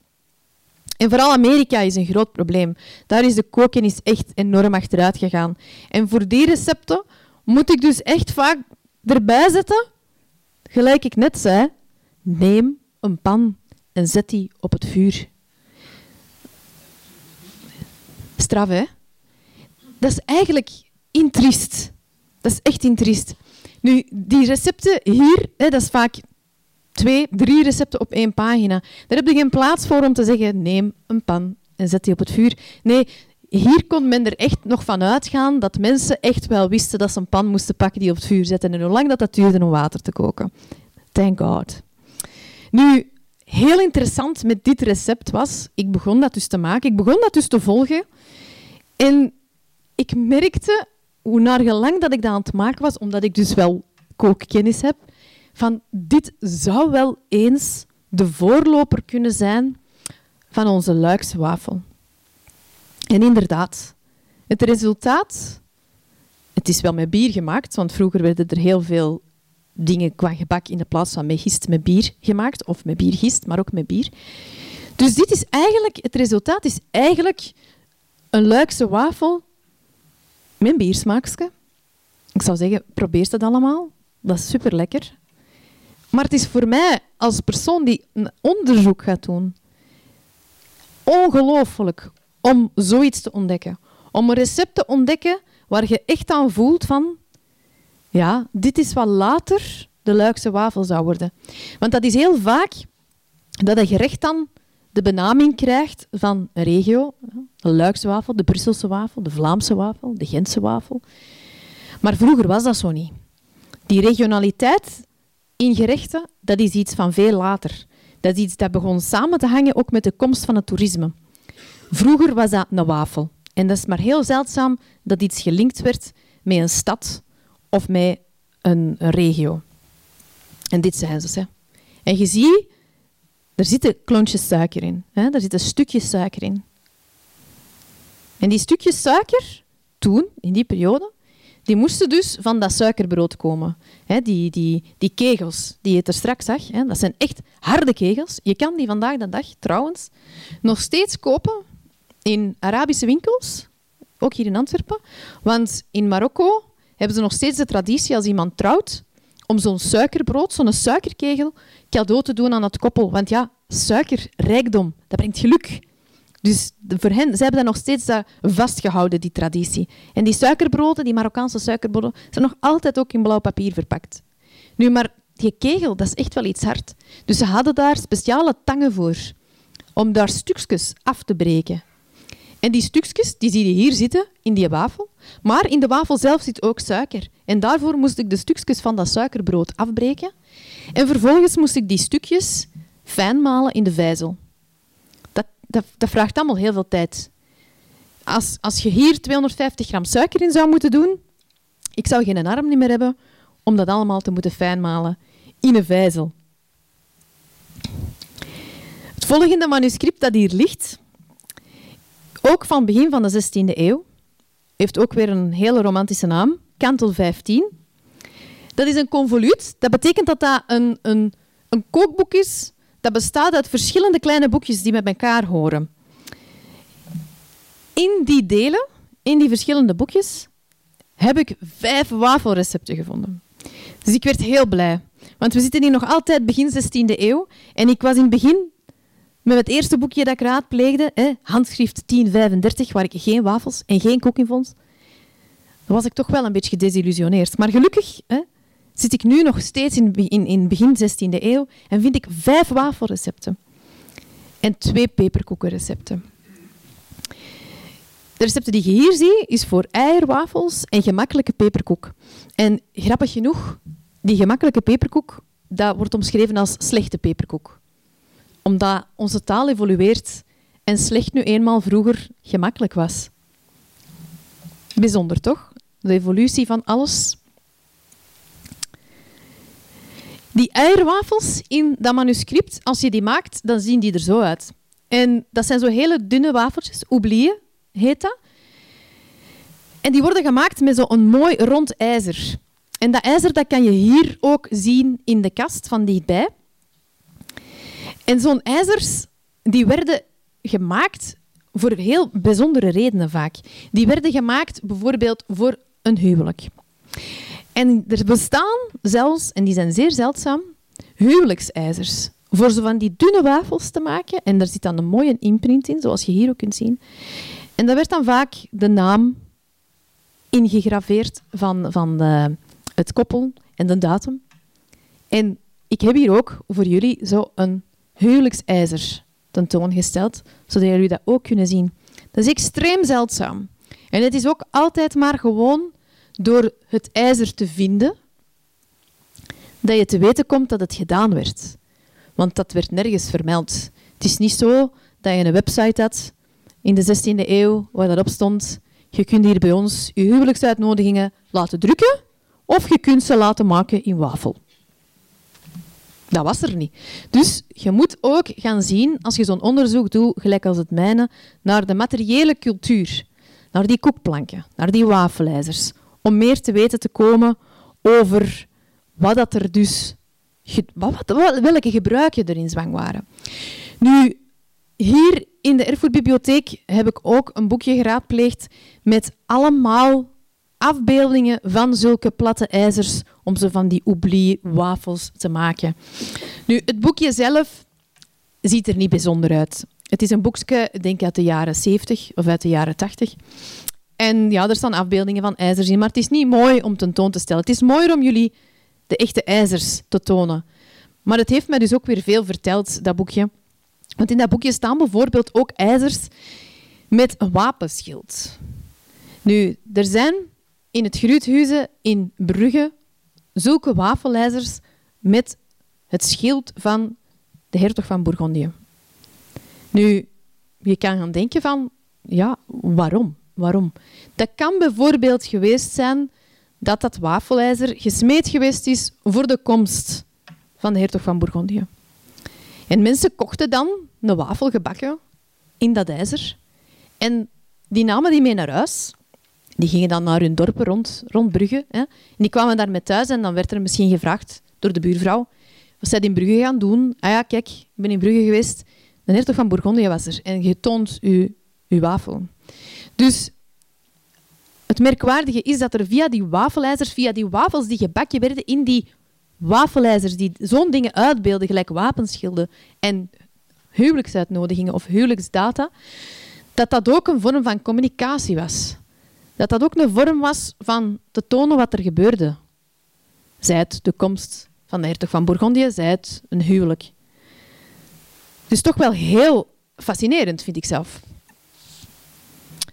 En vooral Amerika is een groot probleem. Daar is de kookkennis echt enorm achteruit gegaan. En voor die recepten moet ik dus echt vaak erbij zetten, gelijk ik net zei, neem een pan en zet die op het vuur. Straf, hè? Dat is eigenlijk intriest. Dat is echt intriest. Nu, die recepten hier, hè, dat is vaak twee, drie recepten op één pagina. Daar heb je geen plaats voor om te zeggen, neem een pan en zet die op het vuur. Nee, hier kon men er echt nog van uitgaan dat mensen echt wel wisten dat ze een pan moesten pakken die op het vuur zetten en hoe lang dat, dat duurde om water te koken. Thank God. Nu, heel interessant met dit recept was, ik begon dat dus te maken, ik begon dat dus te volgen en ik merkte hoe naar gelang dat ik dat aan het maken was, omdat ik dus wel kookkennis heb, van dit zou wel eens de voorloper kunnen zijn van onze Luikse wafel. En inderdaad, het resultaat, het is wel met bier gemaakt, want vroeger werden er heel veel dingen qua gebak in de plaats van met gist met bier gemaakt, of met biergist, maar ook met bier. Dus dit is eigenlijk, het resultaat is eigenlijk een Luikse wafel met biersmaakje. Ik zou zeggen, probeer het allemaal. Dat is super lekker. Maar het is voor mij, als persoon die een onderzoek gaat doen, ongelooflijk om zoiets te ontdekken. Om een recept te ontdekken waar je echt aan voelt van... Ja, dit is wat later de Luikse wafel zou worden. Want dat is heel vaak dat een gerecht dan de benaming krijgt van een regio. De Luikse wafel, de Brusselse wafel, de Vlaamse wafel, de Gentse wafel. Maar vroeger was dat zo niet. Die regionaliteit in gerechten, dat is iets van veel later. Dat is iets dat begon samen te hangen ook met de komst van het toerisme. Vroeger was dat een wafel. En dat is maar heel zeldzaam dat iets gelinkt werd met een stad of met een, regio. En dit zijn ze. Hè. En je ziet, er zitten klontjes suiker in. Hè. Er zitten stukjes suiker in. En die stukjes suiker, toen, in die periode, die moesten dus van dat suikerbrood komen. He, die, die, die kegels die je er straks zag, he, dat zijn echt harde kegels. Je kan die vandaag de dag trouwens nog steeds kopen in Arabische winkels, ook hier in Antwerpen. Want in Marokko hebben ze nog steeds de traditie als iemand trouwt om zo'n suikerbrood, zo'n suikerkegel, cadeau te doen aan het koppel. Want ja, suiker, rijkdom, dat brengt geluk. Dus voor hen, ze hebben dat nog steeds vastgehouden, die traditie. En die suikerbroden, die Marokkaanse suikerbroden, zijn nog altijd ook in blauw papier verpakt. Nu, maar die kegel, dat is echt wel iets hard. Dus ze hadden daar speciale tangen voor, om daar stukjes af te breken. En die stukjes, die zie je hier zitten, in die wafel. Maar in de wafel zelf zit ook suiker. En daarvoor moest ik de stukjes van dat suikerbrood afbreken. En vervolgens moest ik die stukjes fijn malen in de vijzel dat, dat vraagt allemaal heel veel tijd. Als, als je hier 250 gram suiker in zou moeten doen, ik zou geen arm meer hebben om dat allemaal te moeten fijnmalen in een vijzel. Het volgende manuscript dat hier ligt, ook van begin van de 16e eeuw, heeft ook weer een hele romantische naam, Kantel 15. Dat is een convoluut. Dat betekent dat dat een, een, een kookboek is dat bestaat uit verschillende kleine boekjes die met elkaar horen. In die delen, in die verschillende boekjes, heb ik vijf wafelrecepten gevonden. Dus ik werd heel blij. Want we zitten hier nog altijd begin 16e eeuw. En ik was in het begin met het eerste boekje dat ik raadpleegde, hè, handschrift 1035, waar ik geen wafels en geen koek in vond. Was ik toch wel een beetje gedesillusioneerd. Maar gelukkig hè, zit ik nu nog steeds in, in, in begin 16e eeuw en vind ik vijf wafelrecepten en twee peperkoekenrecepten. De recepten die je hier ziet, is voor eierwafels en gemakkelijke peperkoek. En grappig genoeg, die gemakkelijke peperkoek, dat wordt omschreven als slechte peperkoek. Omdat onze taal evolueert en slecht nu eenmaal vroeger gemakkelijk was. Bijzonder toch? De evolutie van alles Die eierwafels in dat manuscript, als je die maakt, dan zien die er zo uit. En dat zijn zo hele dunne wafeltjes, oublié heet dat. En die worden gemaakt met zo'n mooi rond ijzer. En dat ijzer dat kan je hier ook zien in de kast van dichtbij. En zo'n ijzers die werden gemaakt voor heel bijzondere redenen vaak. Die werden gemaakt bijvoorbeeld voor een huwelijk. En er bestaan zelfs, en die zijn zeer zeldzaam, huwelijksijzers. Voor zo van die dunne wafels te maken. En daar zit dan een mooie imprint in, zoals je hier ook kunt zien. En daar werd dan vaak de naam ingegraveerd van, van de, het koppel en de datum. En ik heb hier ook voor jullie zo een huwelijksijzer tentoongesteld, zodat jullie dat ook kunnen zien. Dat is extreem zeldzaam. En het is ook altijd maar gewoon door het ijzer te vinden dat je te weten komt dat het gedaan werd. Want dat werd nergens vermeld. Het is niet zo dat je een website had in de 16e eeuw waar daarop stond je kunt hier bij ons je huwelijksuitnodigingen laten drukken of je kunt ze laten maken in wafel. Dat was er niet. Dus je moet ook gaan zien, als je zo'n onderzoek doet, gelijk als het mijne, naar de materiële cultuur. Naar die koekplanken, naar die wafelijzers. Om meer te weten te komen over wat dat er dus... Wat, welke gebruiken er in zwang waren. Nu, hier in de Erfgoedbibliotheek heb ik ook een boekje geraadpleegd met allemaal afbeeldingen van zulke platte ijzers om ze van die oubli wafels te maken. Nu, het boekje zelf ziet er niet bijzonder uit. Het is een boekje, denk uit de jaren 70 of uit de jaren 80. En ja, er staan afbeeldingen van ijzers in, maar het is niet mooi om tentoon te stellen. Het is mooier om jullie de echte ijzers te tonen. Maar het heeft mij dus ook weer veel verteld, dat boekje. Want in dat boekje staan bijvoorbeeld ook ijzers met een wapenschild. Nu, er zijn in het Gruuthuizen in Brugge zulke wafelijzers met het schild van de hertog van Bourgondië. Nu, je kan gaan denken van, ja, waarom? Waarom? Dat kan bijvoorbeeld geweest zijn dat dat wafelijzer gesmeed geweest is voor de komst van de hertog van Bourgondië. En mensen kochten dan een wafel gebakken in dat ijzer. En die namen die mee naar huis. Die gingen dan naar hun dorpen rond, rond Brugge. Hè. En die kwamen daar met thuis en dan werd er misschien gevraagd door de buurvrouw wat zij in Brugge gaan doen. Ah ja, kijk, ik ben in Brugge geweest. De hertog van Bourgondië was er. En je toont uw wafel. Dus het merkwaardige is dat er via die wafelijzers, via die wafels die gebakken werden in die wafelijzers die zo'n dingen uitbeelden, gelijk wapenschilden en huwelijksuitnodigingen of huwelijksdata, dat dat ook een vorm van communicatie was. Dat dat ook een vorm was van te tonen wat er gebeurde. Zij het de komst van de hertog van Bourgondië, zij het een huwelijk. Dus toch wel heel fascinerend, vind ik zelf.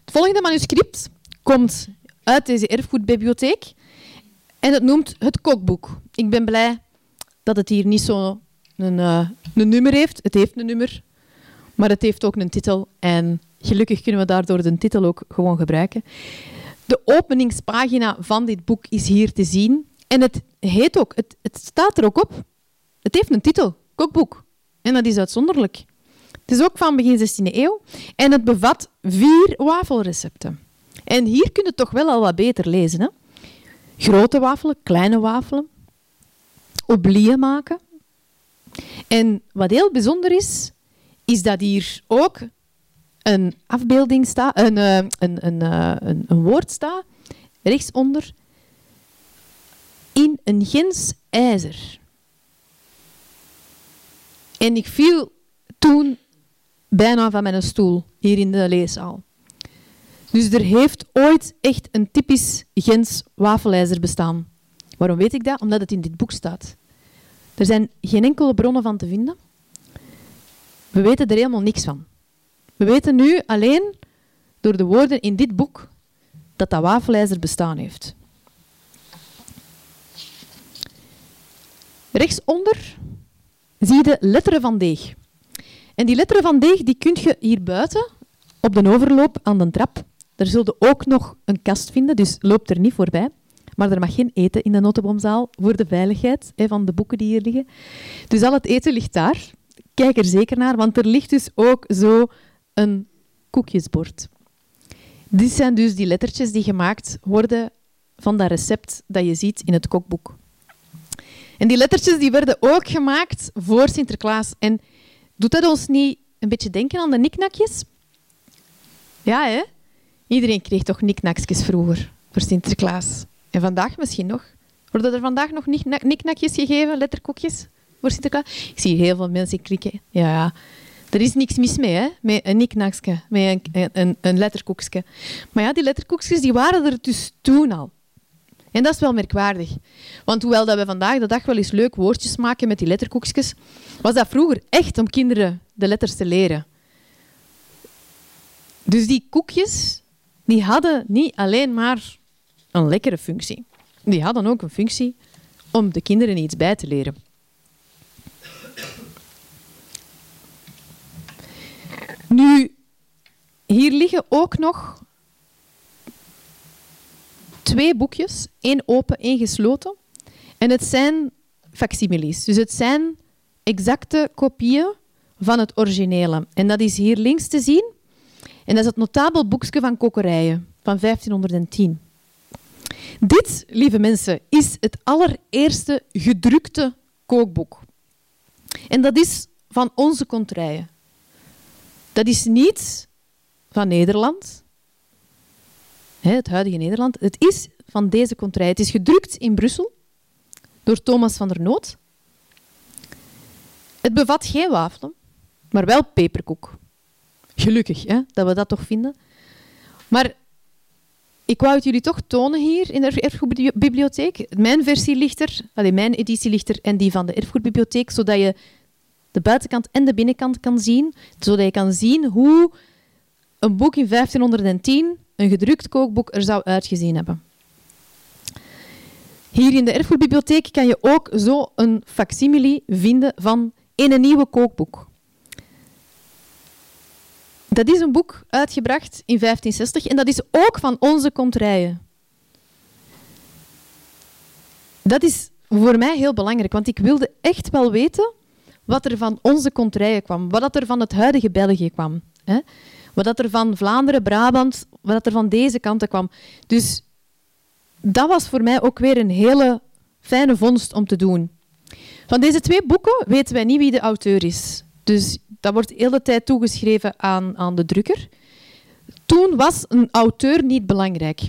Het volgende manuscript komt uit deze erfgoedbibliotheek en het noemt het kookboek. Ik ben blij dat het hier niet zo een, uh, een nummer heeft. Het heeft een nummer, maar het heeft ook een titel. En gelukkig kunnen we daardoor de titel ook gewoon gebruiken. De openingspagina van dit boek is hier te zien. En het heet ook, het, het staat er ook op. Het heeft een titel, kookboek. En dat is uitzonderlijk. Het is ook van begin 16e eeuw. En het bevat vier wafelrecepten. En hier kun je toch wel al wat beter lezen. Hè? Grote wafelen, kleine wafelen. Oblieën maken. En wat heel bijzonder is, is dat hier ook een afbeelding staat, een, eh, een, een, eh, een, een woord staat, rechtsonder, in een gens ijzer. En ik viel toen bijna van mijn stoel hier in de leeszaal. Dus er heeft ooit echt een typisch Gens wafelijzer bestaan. Waarom weet ik dat? Omdat het in dit boek staat. Er zijn geen enkele bronnen van te vinden. We weten er helemaal niks van. We weten nu alleen door de woorden in dit boek dat dat wafelijzer bestaan heeft. Rechtsonder zie je de letteren van deeg. En die letteren van deeg die kun je hier buiten op de overloop aan de trap er zullen ook nog een kast vinden, dus loop er niet voorbij. Maar er mag geen eten in de notenboomzaal voor de veiligheid hè, van de boeken die hier liggen. Dus al het eten ligt daar. Kijk er zeker naar, want er ligt dus ook zo een koekjesbord. Dit zijn dus die lettertjes die gemaakt worden van dat recept dat je ziet in het kookboek. En die lettertjes die werden ook gemaakt voor Sinterklaas. En doet dat ons niet een beetje denken aan de niknakjes? Ja, hè? Iedereen kreeg toch niknakjes vroeger voor Sinterklaas. En vandaag misschien nog. Worden er vandaag nog niknakjes gegeven, letterkoekjes voor Sinterklaas? Ik zie heel veel mensen klikken. Ja, ja. Er is niks mis mee, hè? met een niknakje, met een, een, een. Maar ja, die letterkoekjes die waren er dus toen al. En dat is wel merkwaardig. Want hoewel dat we vandaag de dag wel eens leuk woordjes maken met die letterkoekjes, was dat vroeger echt om kinderen de letters te leren. Dus die koekjes die hadden niet alleen maar een lekkere functie. Die hadden ook een functie om de kinderen iets bij te leren. Nu, hier liggen ook nog twee boekjes, één open, één gesloten. En het zijn facsimiles. Dus het zijn exacte kopieën van het originele. En dat is hier links te zien. En dat is het notabel boekje van kokerijen van 1510. Dit, lieve mensen, is het allereerste gedrukte kookboek. En dat is van onze kontrijen. Dat is niet van Nederland, het huidige Nederland. Het is van deze contrij. Het is gedrukt in Brussel door Thomas van der Noot. Het bevat geen wafelen, maar wel peperkoek. Gelukkig hè, dat we dat toch vinden. Maar ik wou het jullie toch tonen hier in de Erfgoedbibliotheek. Mijn versie ligt er, allez, mijn editie ligt er en die van de Erfgoedbibliotheek, zodat je de buitenkant en de binnenkant kan zien. Zodat je kan zien hoe een boek in 1510 een gedrukt kookboek er zou uitgezien hebben. Hier in de Erfgoedbibliotheek kan je ook zo een facsimile vinden van een nieuwe kookboek. Dat is een boek uitgebracht in 1560 en dat is ook van onze kontrijen. Dat is voor mij heel belangrijk, want ik wilde echt wel weten wat er van onze kontrijen kwam, wat er van het huidige België kwam. Wat er van Vlaanderen, Brabant, wat er van deze kanten kwam. Dus dat was voor mij ook weer een hele fijne vondst om te doen. Van deze twee boeken weten wij niet wie de auteur is. Dus dat wordt de hele tijd toegeschreven aan, aan de drukker. Toen was een auteur niet belangrijk.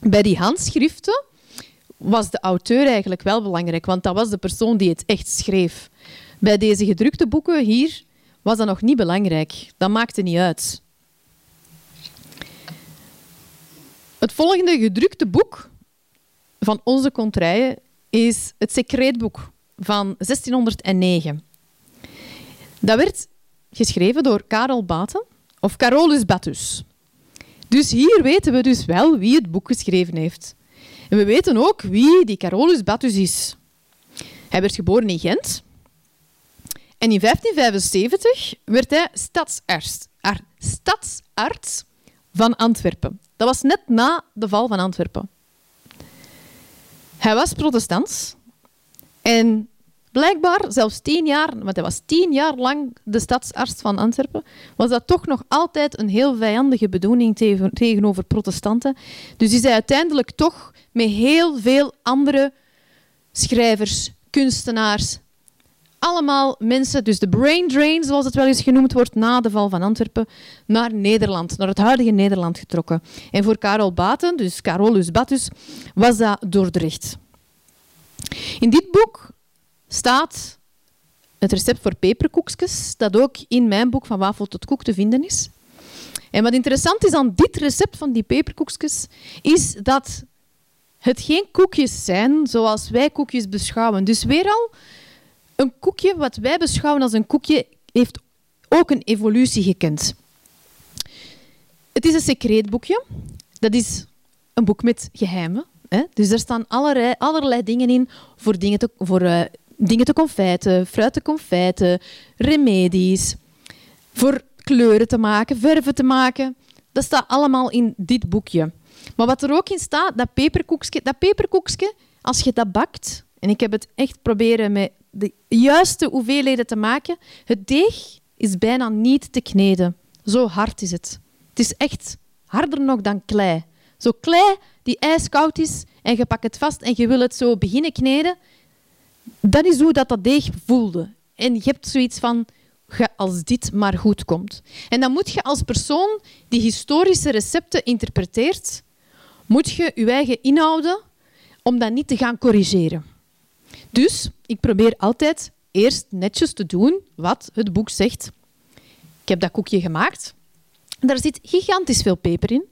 Bij die handschriften was de auteur eigenlijk wel belangrijk, want dat was de persoon die het echt schreef. Bij deze gedrukte boeken hier was dat nog niet belangrijk. Dat maakte niet uit. Het volgende gedrukte boek van onze contraien is het Secreetboek van 1609. Dat werd geschreven door Karel Baten of Carolus Batus. Dus hier weten we dus wel wie het boek geschreven heeft. En we weten ook wie die Carolus Batus is. Hij werd geboren in Gent. En in 1575 werd hij stadsarts, stadsarts van Antwerpen. Dat was net na de val van Antwerpen. Hij was protestant en blijkbaar zelfs tien jaar, want hij was tien jaar lang de stadsarts van Antwerpen, was dat toch nog altijd een heel vijandige bedoeling tegenover protestanten. Dus is hij uiteindelijk toch met heel veel andere schrijvers, kunstenaars, allemaal mensen, dus de brain drain, zoals het wel eens genoemd wordt, na de val van Antwerpen, naar Nederland, naar het huidige Nederland getrokken. En voor Karel Baten, dus Carolus Batus, was dat Dordrecht. In dit boek staat het recept voor peperkoekjes, dat ook in mijn boek Van Wafel tot Koek te vinden is. En wat interessant is aan dit recept van die peperkoekjes, is dat het geen koekjes zijn zoals wij koekjes beschouwen. Dus weer al, een koekje, wat wij beschouwen als een koekje, heeft ook een evolutie gekend. Het is een secreetboekje. Dat is een boek met geheimen. Hè? Dus er staan allerlei, allerlei dingen in voor dingen te, voor, uh, dingen te confijten, fruit te confijten, remedies, voor kleuren te maken, verven te maken. Dat staat allemaal in dit boekje. Maar wat er ook in staat, dat peperkoekje, dat peperkoekje als je dat bakt, en ik heb het echt proberen met de juiste hoeveelheden te maken. Het deeg is bijna niet te kneden. Zo hard is het. Het is echt harder nog dan klei. Zo klei die ijskoud is en je pakt het vast en je wil het zo beginnen kneden. Dat is hoe dat, dat deeg voelde. En je hebt zoiets van, als dit maar goed komt. En dan moet je als persoon die historische recepten interpreteert, moet je je eigen inhouden om dat niet te gaan corrigeren. Dus ik probeer altijd eerst netjes te doen wat het boek zegt. Ik heb dat koekje gemaakt. Daar zit gigantisch veel peper in.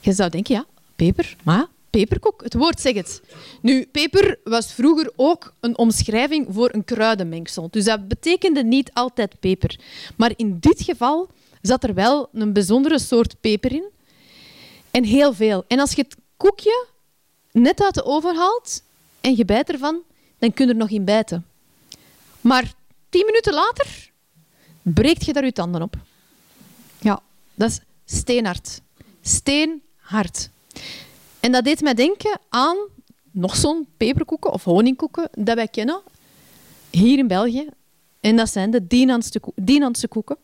Je zou denken, ja, peper, maar peperkoek, het woord zegt het. Nu, peper was vroeger ook een omschrijving voor een kruidenmengsel. Dus dat betekende niet altijd peper. Maar in dit geval zat er wel een bijzondere soort peper in. En heel veel. En als je het koekje net uit de oven haalt en je bijt ervan, dan kun je er nog in bijten. Maar tien minuten later breekt je daar je tanden op. Ja, dat is steenhard. Steenhard. En dat deed mij denken aan nog zo'n peperkoeken of honingkoeken dat wij kennen hier in België. En dat zijn de Dinantse koeken.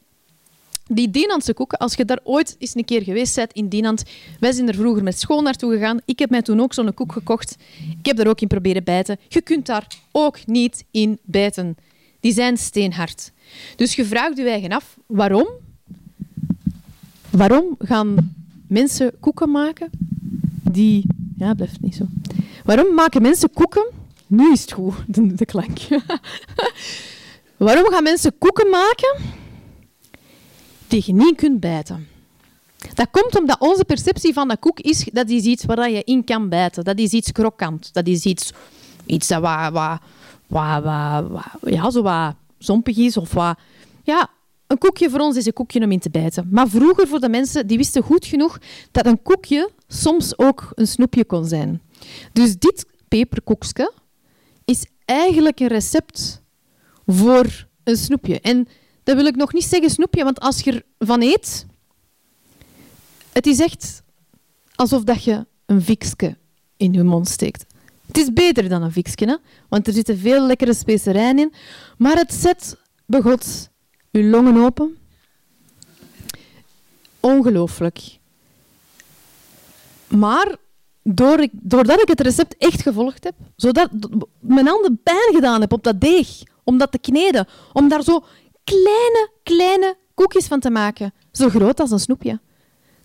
Die Dinantse koeken, als je daar ooit eens een keer geweest bent in Dinant, wij zijn er vroeger met school naartoe gegaan. Ik heb mij toen ook zo'n koek gekocht. Ik heb er ook in proberen bijten. Je kunt daar ook niet in bijten. Die zijn steenhard. Dus je vraagt je eigen af, waarom? Waarom gaan mensen koeken maken die... Ja, blijft niet zo. Waarom maken mensen koeken... Nu is het goed, de, de klank. Waarom gaan mensen koeken maken die je niet kunt bijten? Dat komt omdat onze perceptie van een koek is dat is iets waar je in kan bijten. Dat is iets krokant. Dat is iets, iets dat wat, wat, wat, wat, ja, zo wat zompig is. Of wat, ja, een koekje voor ons is een koekje om in te bijten. Maar vroeger voor de mensen die wisten goed genoeg dat een koekje soms ook een snoepje kon zijn. Dus dit peperkoekje is eigenlijk een recept voor een snoepje. En dat wil ik nog niet zeggen snoepje, want als je ervan eet, het is echt alsof dat je een viksje in je mond steekt. Het is beter dan een viksje, want er zitten veel lekkere specerijen in, maar het zet begot uw longen open. Ongelooflijk. Maar door doordat ik het recept echt gevolgd heb, zodat mijn handen pijn gedaan heb op dat deeg, om dat te kneden, om daar zo kleine, kleine koekjes van te maken, zo groot als een snoepje.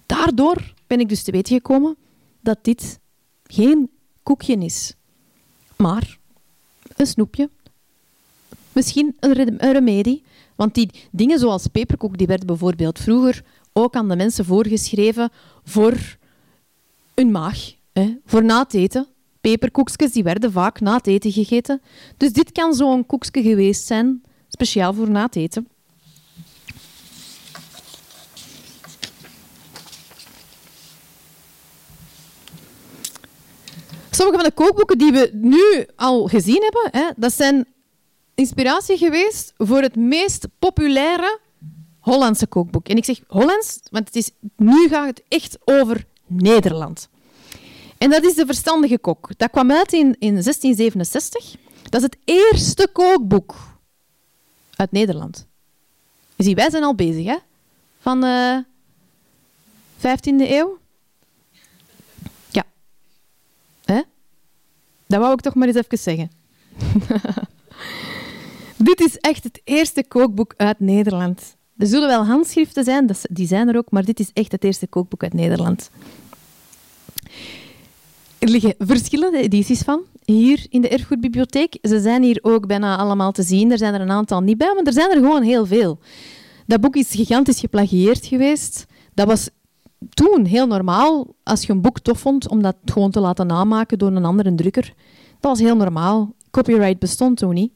Daardoor ben ik dus te weten gekomen dat dit geen koekje is, maar een snoepje. Misschien een remedie want die dingen zoals peperkoek, die werden bijvoorbeeld vroeger ook aan de mensen voorgeschreven voor hun maag, hè, voor na het eten. Peperkoekjes die werden vaak na het eten gegeten. Dus dit kan zo'n koekje geweest zijn, speciaal voor na het eten. Sommige van de kookboeken die we nu al gezien hebben, hè, dat zijn inspiratie geweest voor het meest populaire Hollandse kookboek. En ik zeg Hollands, want het is, nu gaat het echt over Nederland. En dat is De Verstandige Kok. Dat kwam uit in, in 1667. Dat is het eerste kookboek uit Nederland. Zie, wij zijn al bezig, hè? Van de 15e eeuw. Ja. Hè? Dat wou ik toch maar eens even zeggen. Dit is echt het eerste kookboek uit Nederland. Er zullen wel handschriften zijn, die zijn er ook, maar dit is echt het eerste kookboek uit Nederland. Er liggen verschillende edities van, hier in de Erfgoedbibliotheek. Ze zijn hier ook bijna allemaal te zien. Er zijn er een aantal niet bij, maar er zijn er gewoon heel veel. Dat boek is gigantisch geplagieerd geweest. Dat was toen heel normaal, als je een boek tof vond, om dat gewoon te laten namaken door een andere drukker. Dat was heel normaal. Copyright bestond toen niet.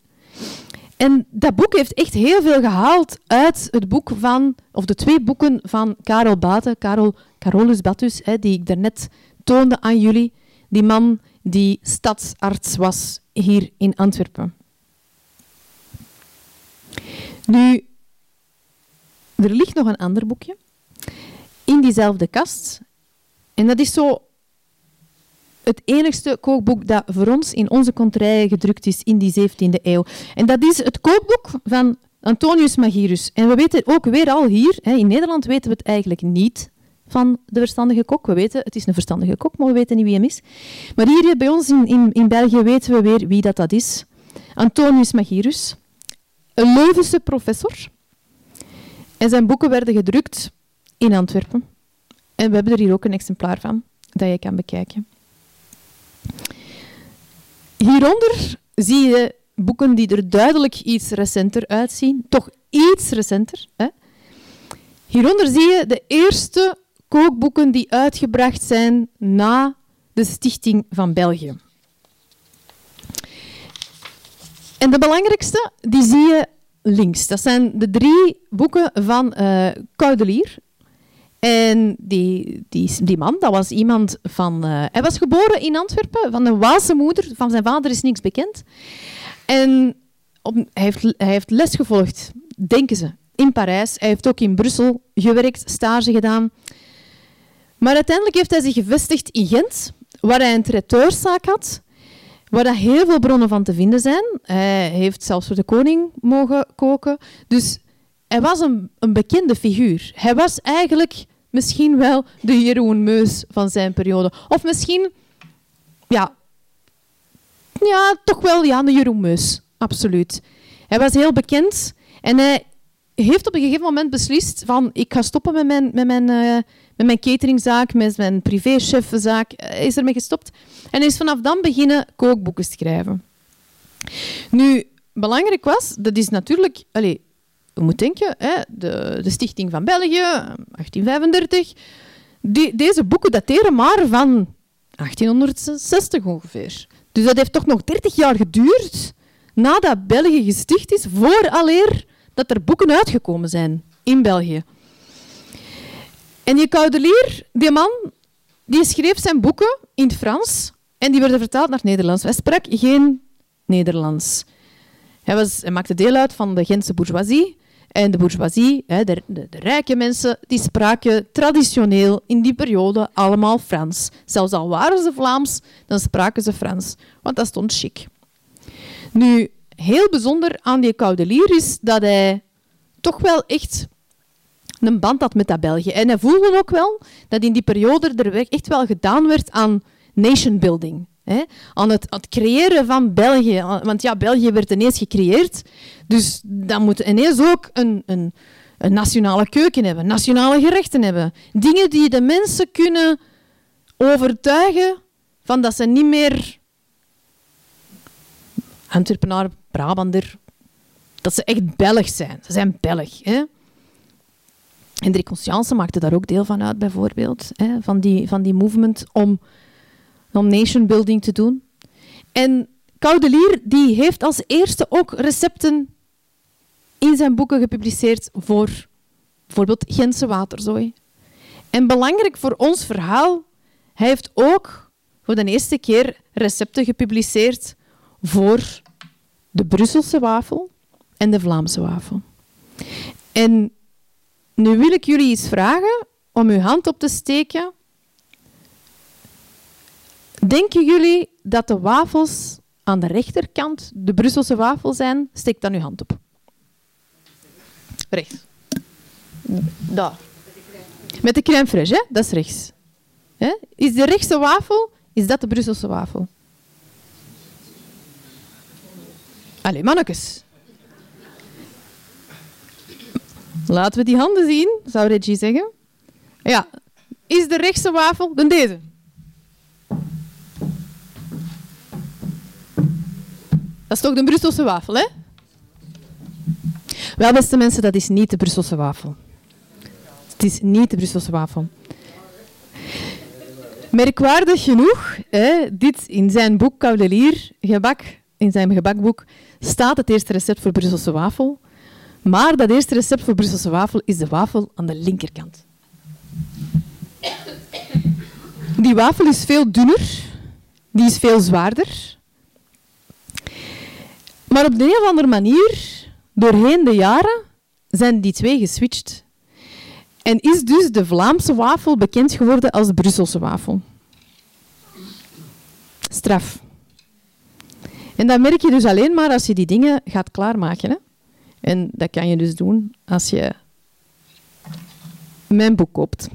En dat boek heeft echt heel veel gehaald uit het boek van, of de twee boeken van Karel Baten, Karel, Carolus Batus, hè, die ik daarnet toonde aan jullie. Die man die stadsarts was hier in Antwerpen. Nu, er ligt nog een ander boekje in diezelfde kast. En dat is zo het enigste kookboek dat voor ons in onze contraille gedrukt is in die 17e eeuw. En dat is het kookboek van Antonius Magirus. En we weten ook weer al hier, in Nederland weten we het eigenlijk niet van de verstandige kok. We weten, het is een verstandige kok, maar we weten niet wie hem is. Maar hier bij ons in, in, in België weten we weer wie dat, dat is. Antonius Magirus, een Leuvense professor. En zijn boeken werden gedrukt in Antwerpen. En we hebben er hier ook een exemplaar van, dat je kan bekijken. Hieronder zie je boeken die er duidelijk iets recenter uitzien. Toch iets recenter. Hè? Hieronder zie je de eerste kookboeken die uitgebracht zijn na de stichting van België. En de belangrijkste, die zie je links. Dat zijn de drie boeken van uh, Caudelier. En die, die, die man, dat was iemand van... Uh, hij was geboren in Antwerpen, van een Waalse moeder. Van zijn vader is niks bekend. En op, hij, heeft, hij heeft les gevolgd, denken ze, in Parijs. Hij heeft ook in Brussel gewerkt, stage gedaan. Maar uiteindelijk heeft hij zich gevestigd in Gent, waar hij een traiteurszaak had, waar er heel veel bronnen van te vinden zijn. Hij heeft zelfs voor de koning mogen koken. Dus hij was een, een bekende figuur. Hij was eigenlijk misschien wel de Jeroen Meus van zijn periode. Of misschien, ja, ja toch wel ja, de Jeroen Meus. Absoluut. Hij was heel bekend en hij heeft op een gegeven moment beslist van ik ga stoppen met mijn, met mijn, uh, met mijn cateringzaak, met mijn privéchefzaak. Hij is ermee gestopt. En is vanaf dan beginnen kookboeken schrijven. Nu, belangrijk was, dat is natuurlijk... Allez, je moet denken, hè, de, de Stichting van België, 1835. Die, deze boeken dateren maar van 1860 ongeveer. Dus dat heeft toch nog 30 jaar geduurd nadat België gesticht is, vooraleer dat er boeken uitgekomen zijn in België. En die Caudelier, die man, die schreef zijn boeken in het Frans en die werden vertaald naar het Nederlands. Hij sprak geen Nederlands. Hij, was, hij maakte deel uit van de Gentse bourgeoisie. En de bourgeoisie, de, de, de, rijke mensen, die spraken traditioneel in die periode allemaal Frans. Zelfs al waren ze Vlaams, dan spraken ze Frans, want dat stond chic. Nu, heel bijzonder aan die Caudelier is dat hij toch wel echt een band had met dat België. En hij voelde ook wel dat in die periode er echt wel gedaan werd aan nation building. Hè? Aan het, het, creëren van België. Want ja, België werd ineens gecreëerd. Dus dan moet ineens ook een, een, een nationale keuken hebben, nationale gerechten hebben. Dingen die de mensen kunnen overtuigen van dat ze niet meer Antwerpenaar, Brabander, dat ze echt Belg zijn. Ze zijn Belg. Hè? Hendrik Conscience maakte daar ook deel van uit, bijvoorbeeld. Hè? Van, die, van die movement om, om nation building te doen. En Caudelier die heeft als eerste ook recepten in zijn boeken gepubliceerd voor bijvoorbeeld Gentse waterzooi. En belangrijk voor ons verhaal, hij heeft ook voor de eerste keer recepten gepubliceerd voor de Brusselse wafel en de Vlaamse wafel. En nu wil ik jullie eens vragen om uw hand op te steken. Denken jullie dat de wafels aan de rechterkant de Brusselse wafel zijn? Steek dan uw hand op. Rechts. Daar. Met de crème fraîche, hè? dat is rechts. Is de rechtse wafel, is dat de Brusselse wafel? Allee, mannetjes. Laten we die handen zien, zou Reggie zeggen. Ja. Is de rechtse wafel dan deze? Dat is toch de Brusselse wafel, hè? Wel, beste mensen, dat is niet de Brusselse wafel. Het is niet de Brusselse wafel. Merkwaardig genoeg, hè, dit in zijn boek Caudelier, gebak, in zijn gebakboek, staat het eerste recept voor Brusselse wafel. Maar dat eerste recept voor Brusselse wafel is de wafel aan de linkerkant. Die wafel is veel dunner, die is veel zwaarder. Maar op de een of andere manier, doorheen de jaren, zijn die twee geswitcht. En is dus de Vlaamse wafel bekend geworden als de Brusselse wafel. Straf. En dat merk je dus alleen maar als je die dingen gaat klaarmaken. Hè? En dat kan je dus doen als je mijn boek koopt.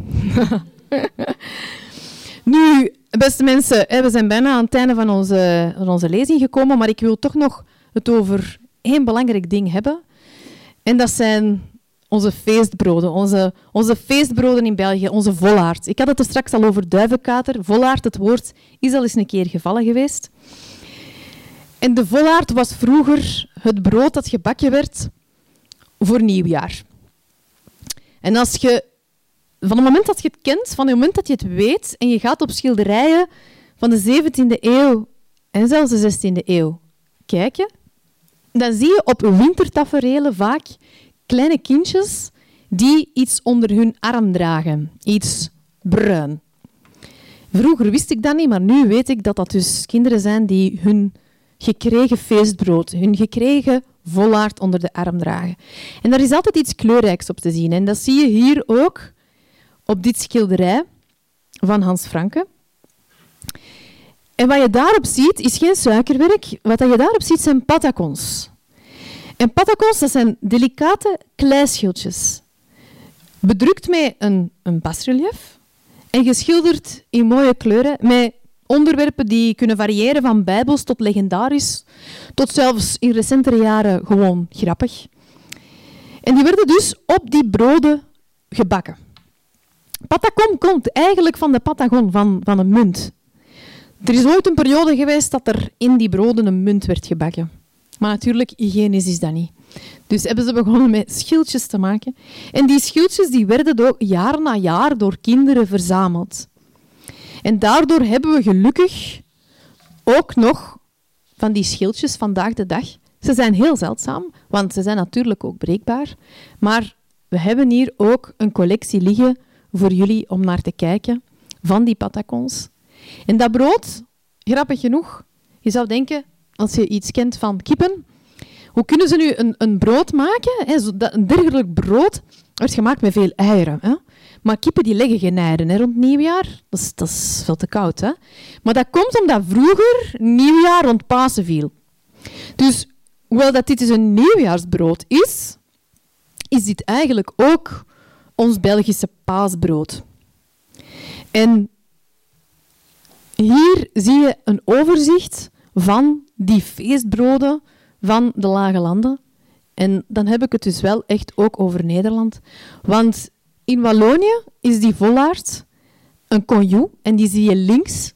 nu, beste mensen, we zijn bijna aan het einde van onze, onze lezing gekomen, maar ik wil toch nog het over één belangrijk ding hebben. En dat zijn onze feestbroden, onze, onze feestbroden in België, onze volaard. Ik had het er straks al over duivenkater. Volaard, het woord, is al eens een keer gevallen geweest. En de volaard was vroeger het brood dat gebakken werd voor nieuwjaar. En als je, van het moment dat je het kent, van het moment dat je het weet, en je gaat op schilderijen van de 17e eeuw en zelfs de 16e eeuw kijken, dan zie je op wintertaferelen vaak kleine kindjes die iets onder hun arm dragen, iets bruin. Vroeger wist ik dat niet, maar nu weet ik dat dat dus kinderen zijn die hun gekregen feestbrood, hun gekregen volaard onder de arm dragen. En daar is altijd iets kleurrijks op te zien. En dat zie je hier ook op dit schilderij van Hans Franke. En wat je daarop ziet, is geen suikerwerk. Wat je daarop ziet, zijn patacons. En patacons, dat zijn delicate kleischildjes. Bedrukt met een, een basrelief en geschilderd in mooie kleuren met onderwerpen die kunnen variëren van bijbels tot legendarisch, tot zelfs in recentere jaren gewoon grappig. En die werden dus op die broden gebakken. Patacon komt eigenlijk van de Patagon, van, van een munt. Er is ooit een periode geweest dat er in die broden een munt werd gebakken. Maar natuurlijk, hygiënisch is dat niet. Dus hebben ze begonnen met schildjes te maken. En die schildjes die werden door, jaar na jaar door kinderen verzameld. En daardoor hebben we gelukkig ook nog van die schildjes vandaag de dag. Ze zijn heel zeldzaam, want ze zijn natuurlijk ook breekbaar. Maar we hebben hier ook een collectie liggen voor jullie om naar te kijken van die patacons. En dat brood, grappig genoeg, je zou denken, als je iets kent van kippen, hoe kunnen ze nu een, een brood maken? Een dergelijk brood wordt gemaakt met veel eieren. Hè? Maar kippen die leggen geen hè, rond nieuwjaar. Dat is, dat is veel te koud. Hè? Maar dat komt omdat vroeger nieuwjaar rond Pasen viel. Dus hoewel dat dit dus een nieuwjaarsbrood is, is dit eigenlijk ook ons Belgische paasbrood. En hier zie je een overzicht van die feestbroden van de lage landen. En dan heb ik het dus wel echt ook over Nederland. Want in Wallonië is die volaard een conjou en die zie je links.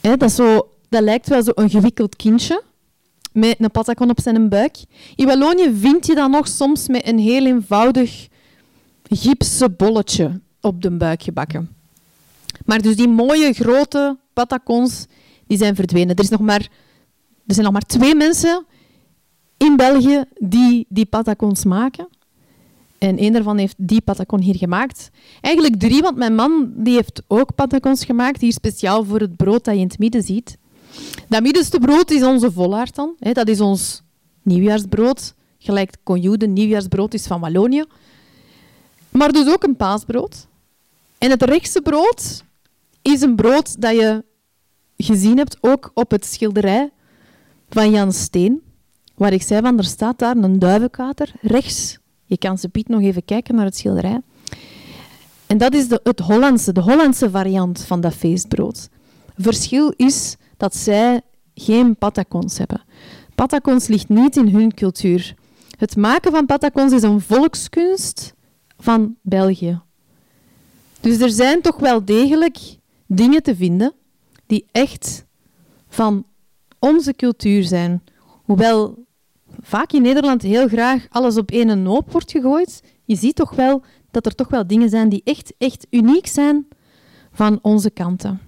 dat, zo, lijkt wel zo een gewikkeld kindje met een patakon op zijn buik. In Wallonië vind je dat nog soms met een heel eenvoudig gipsen bolletje op de buik gebakken. Maar dus die mooie grote patakons die zijn verdwenen. Er, is nog maar, er zijn nog maar twee mensen in België die die patacons maken. En één daarvan heeft die patacon hier gemaakt. Eigenlijk drie, want mijn man die heeft ook patacons gemaakt, hier speciaal voor het brood dat je in het midden ziet. Dat middenste brood is onze volaard dan. Dat is ons nieuwjaarsbrood. Gelijk Conjou, de nieuwjaarsbrood is van Wallonië. Maar dus ook een paasbrood. En het rechtse brood is een brood dat je gezien hebt, ook op het schilderij van Jan Steen, waar ik zei van, er staat daar een duivenkater rechts. Je kan ze Piet nog even kijken naar het schilderij. En dat is de, het Hollandse, de Hollandse variant van dat feestbrood. Verschil is dat zij geen patacons hebben. Patacons ligt niet in hun cultuur. Het maken van patacons is een volkskunst van België. Dus er zijn toch wel degelijk dingen te vinden die echt van onze cultuur zijn. Hoewel vaak in Nederland heel graag alles op één hoop wordt gegooid, je ziet toch wel dat er toch wel dingen zijn die echt, echt uniek zijn van onze kanten.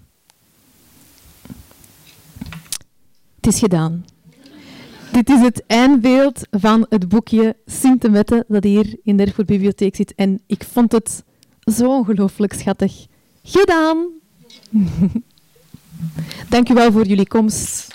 Het is gedaan. Dit is het eindbeeld van het boekje Sint dat hier in de Bibliotheek zit. En ik vond het zo ongelooflijk schattig. Gedaan! Dank u wel voor jullie komst.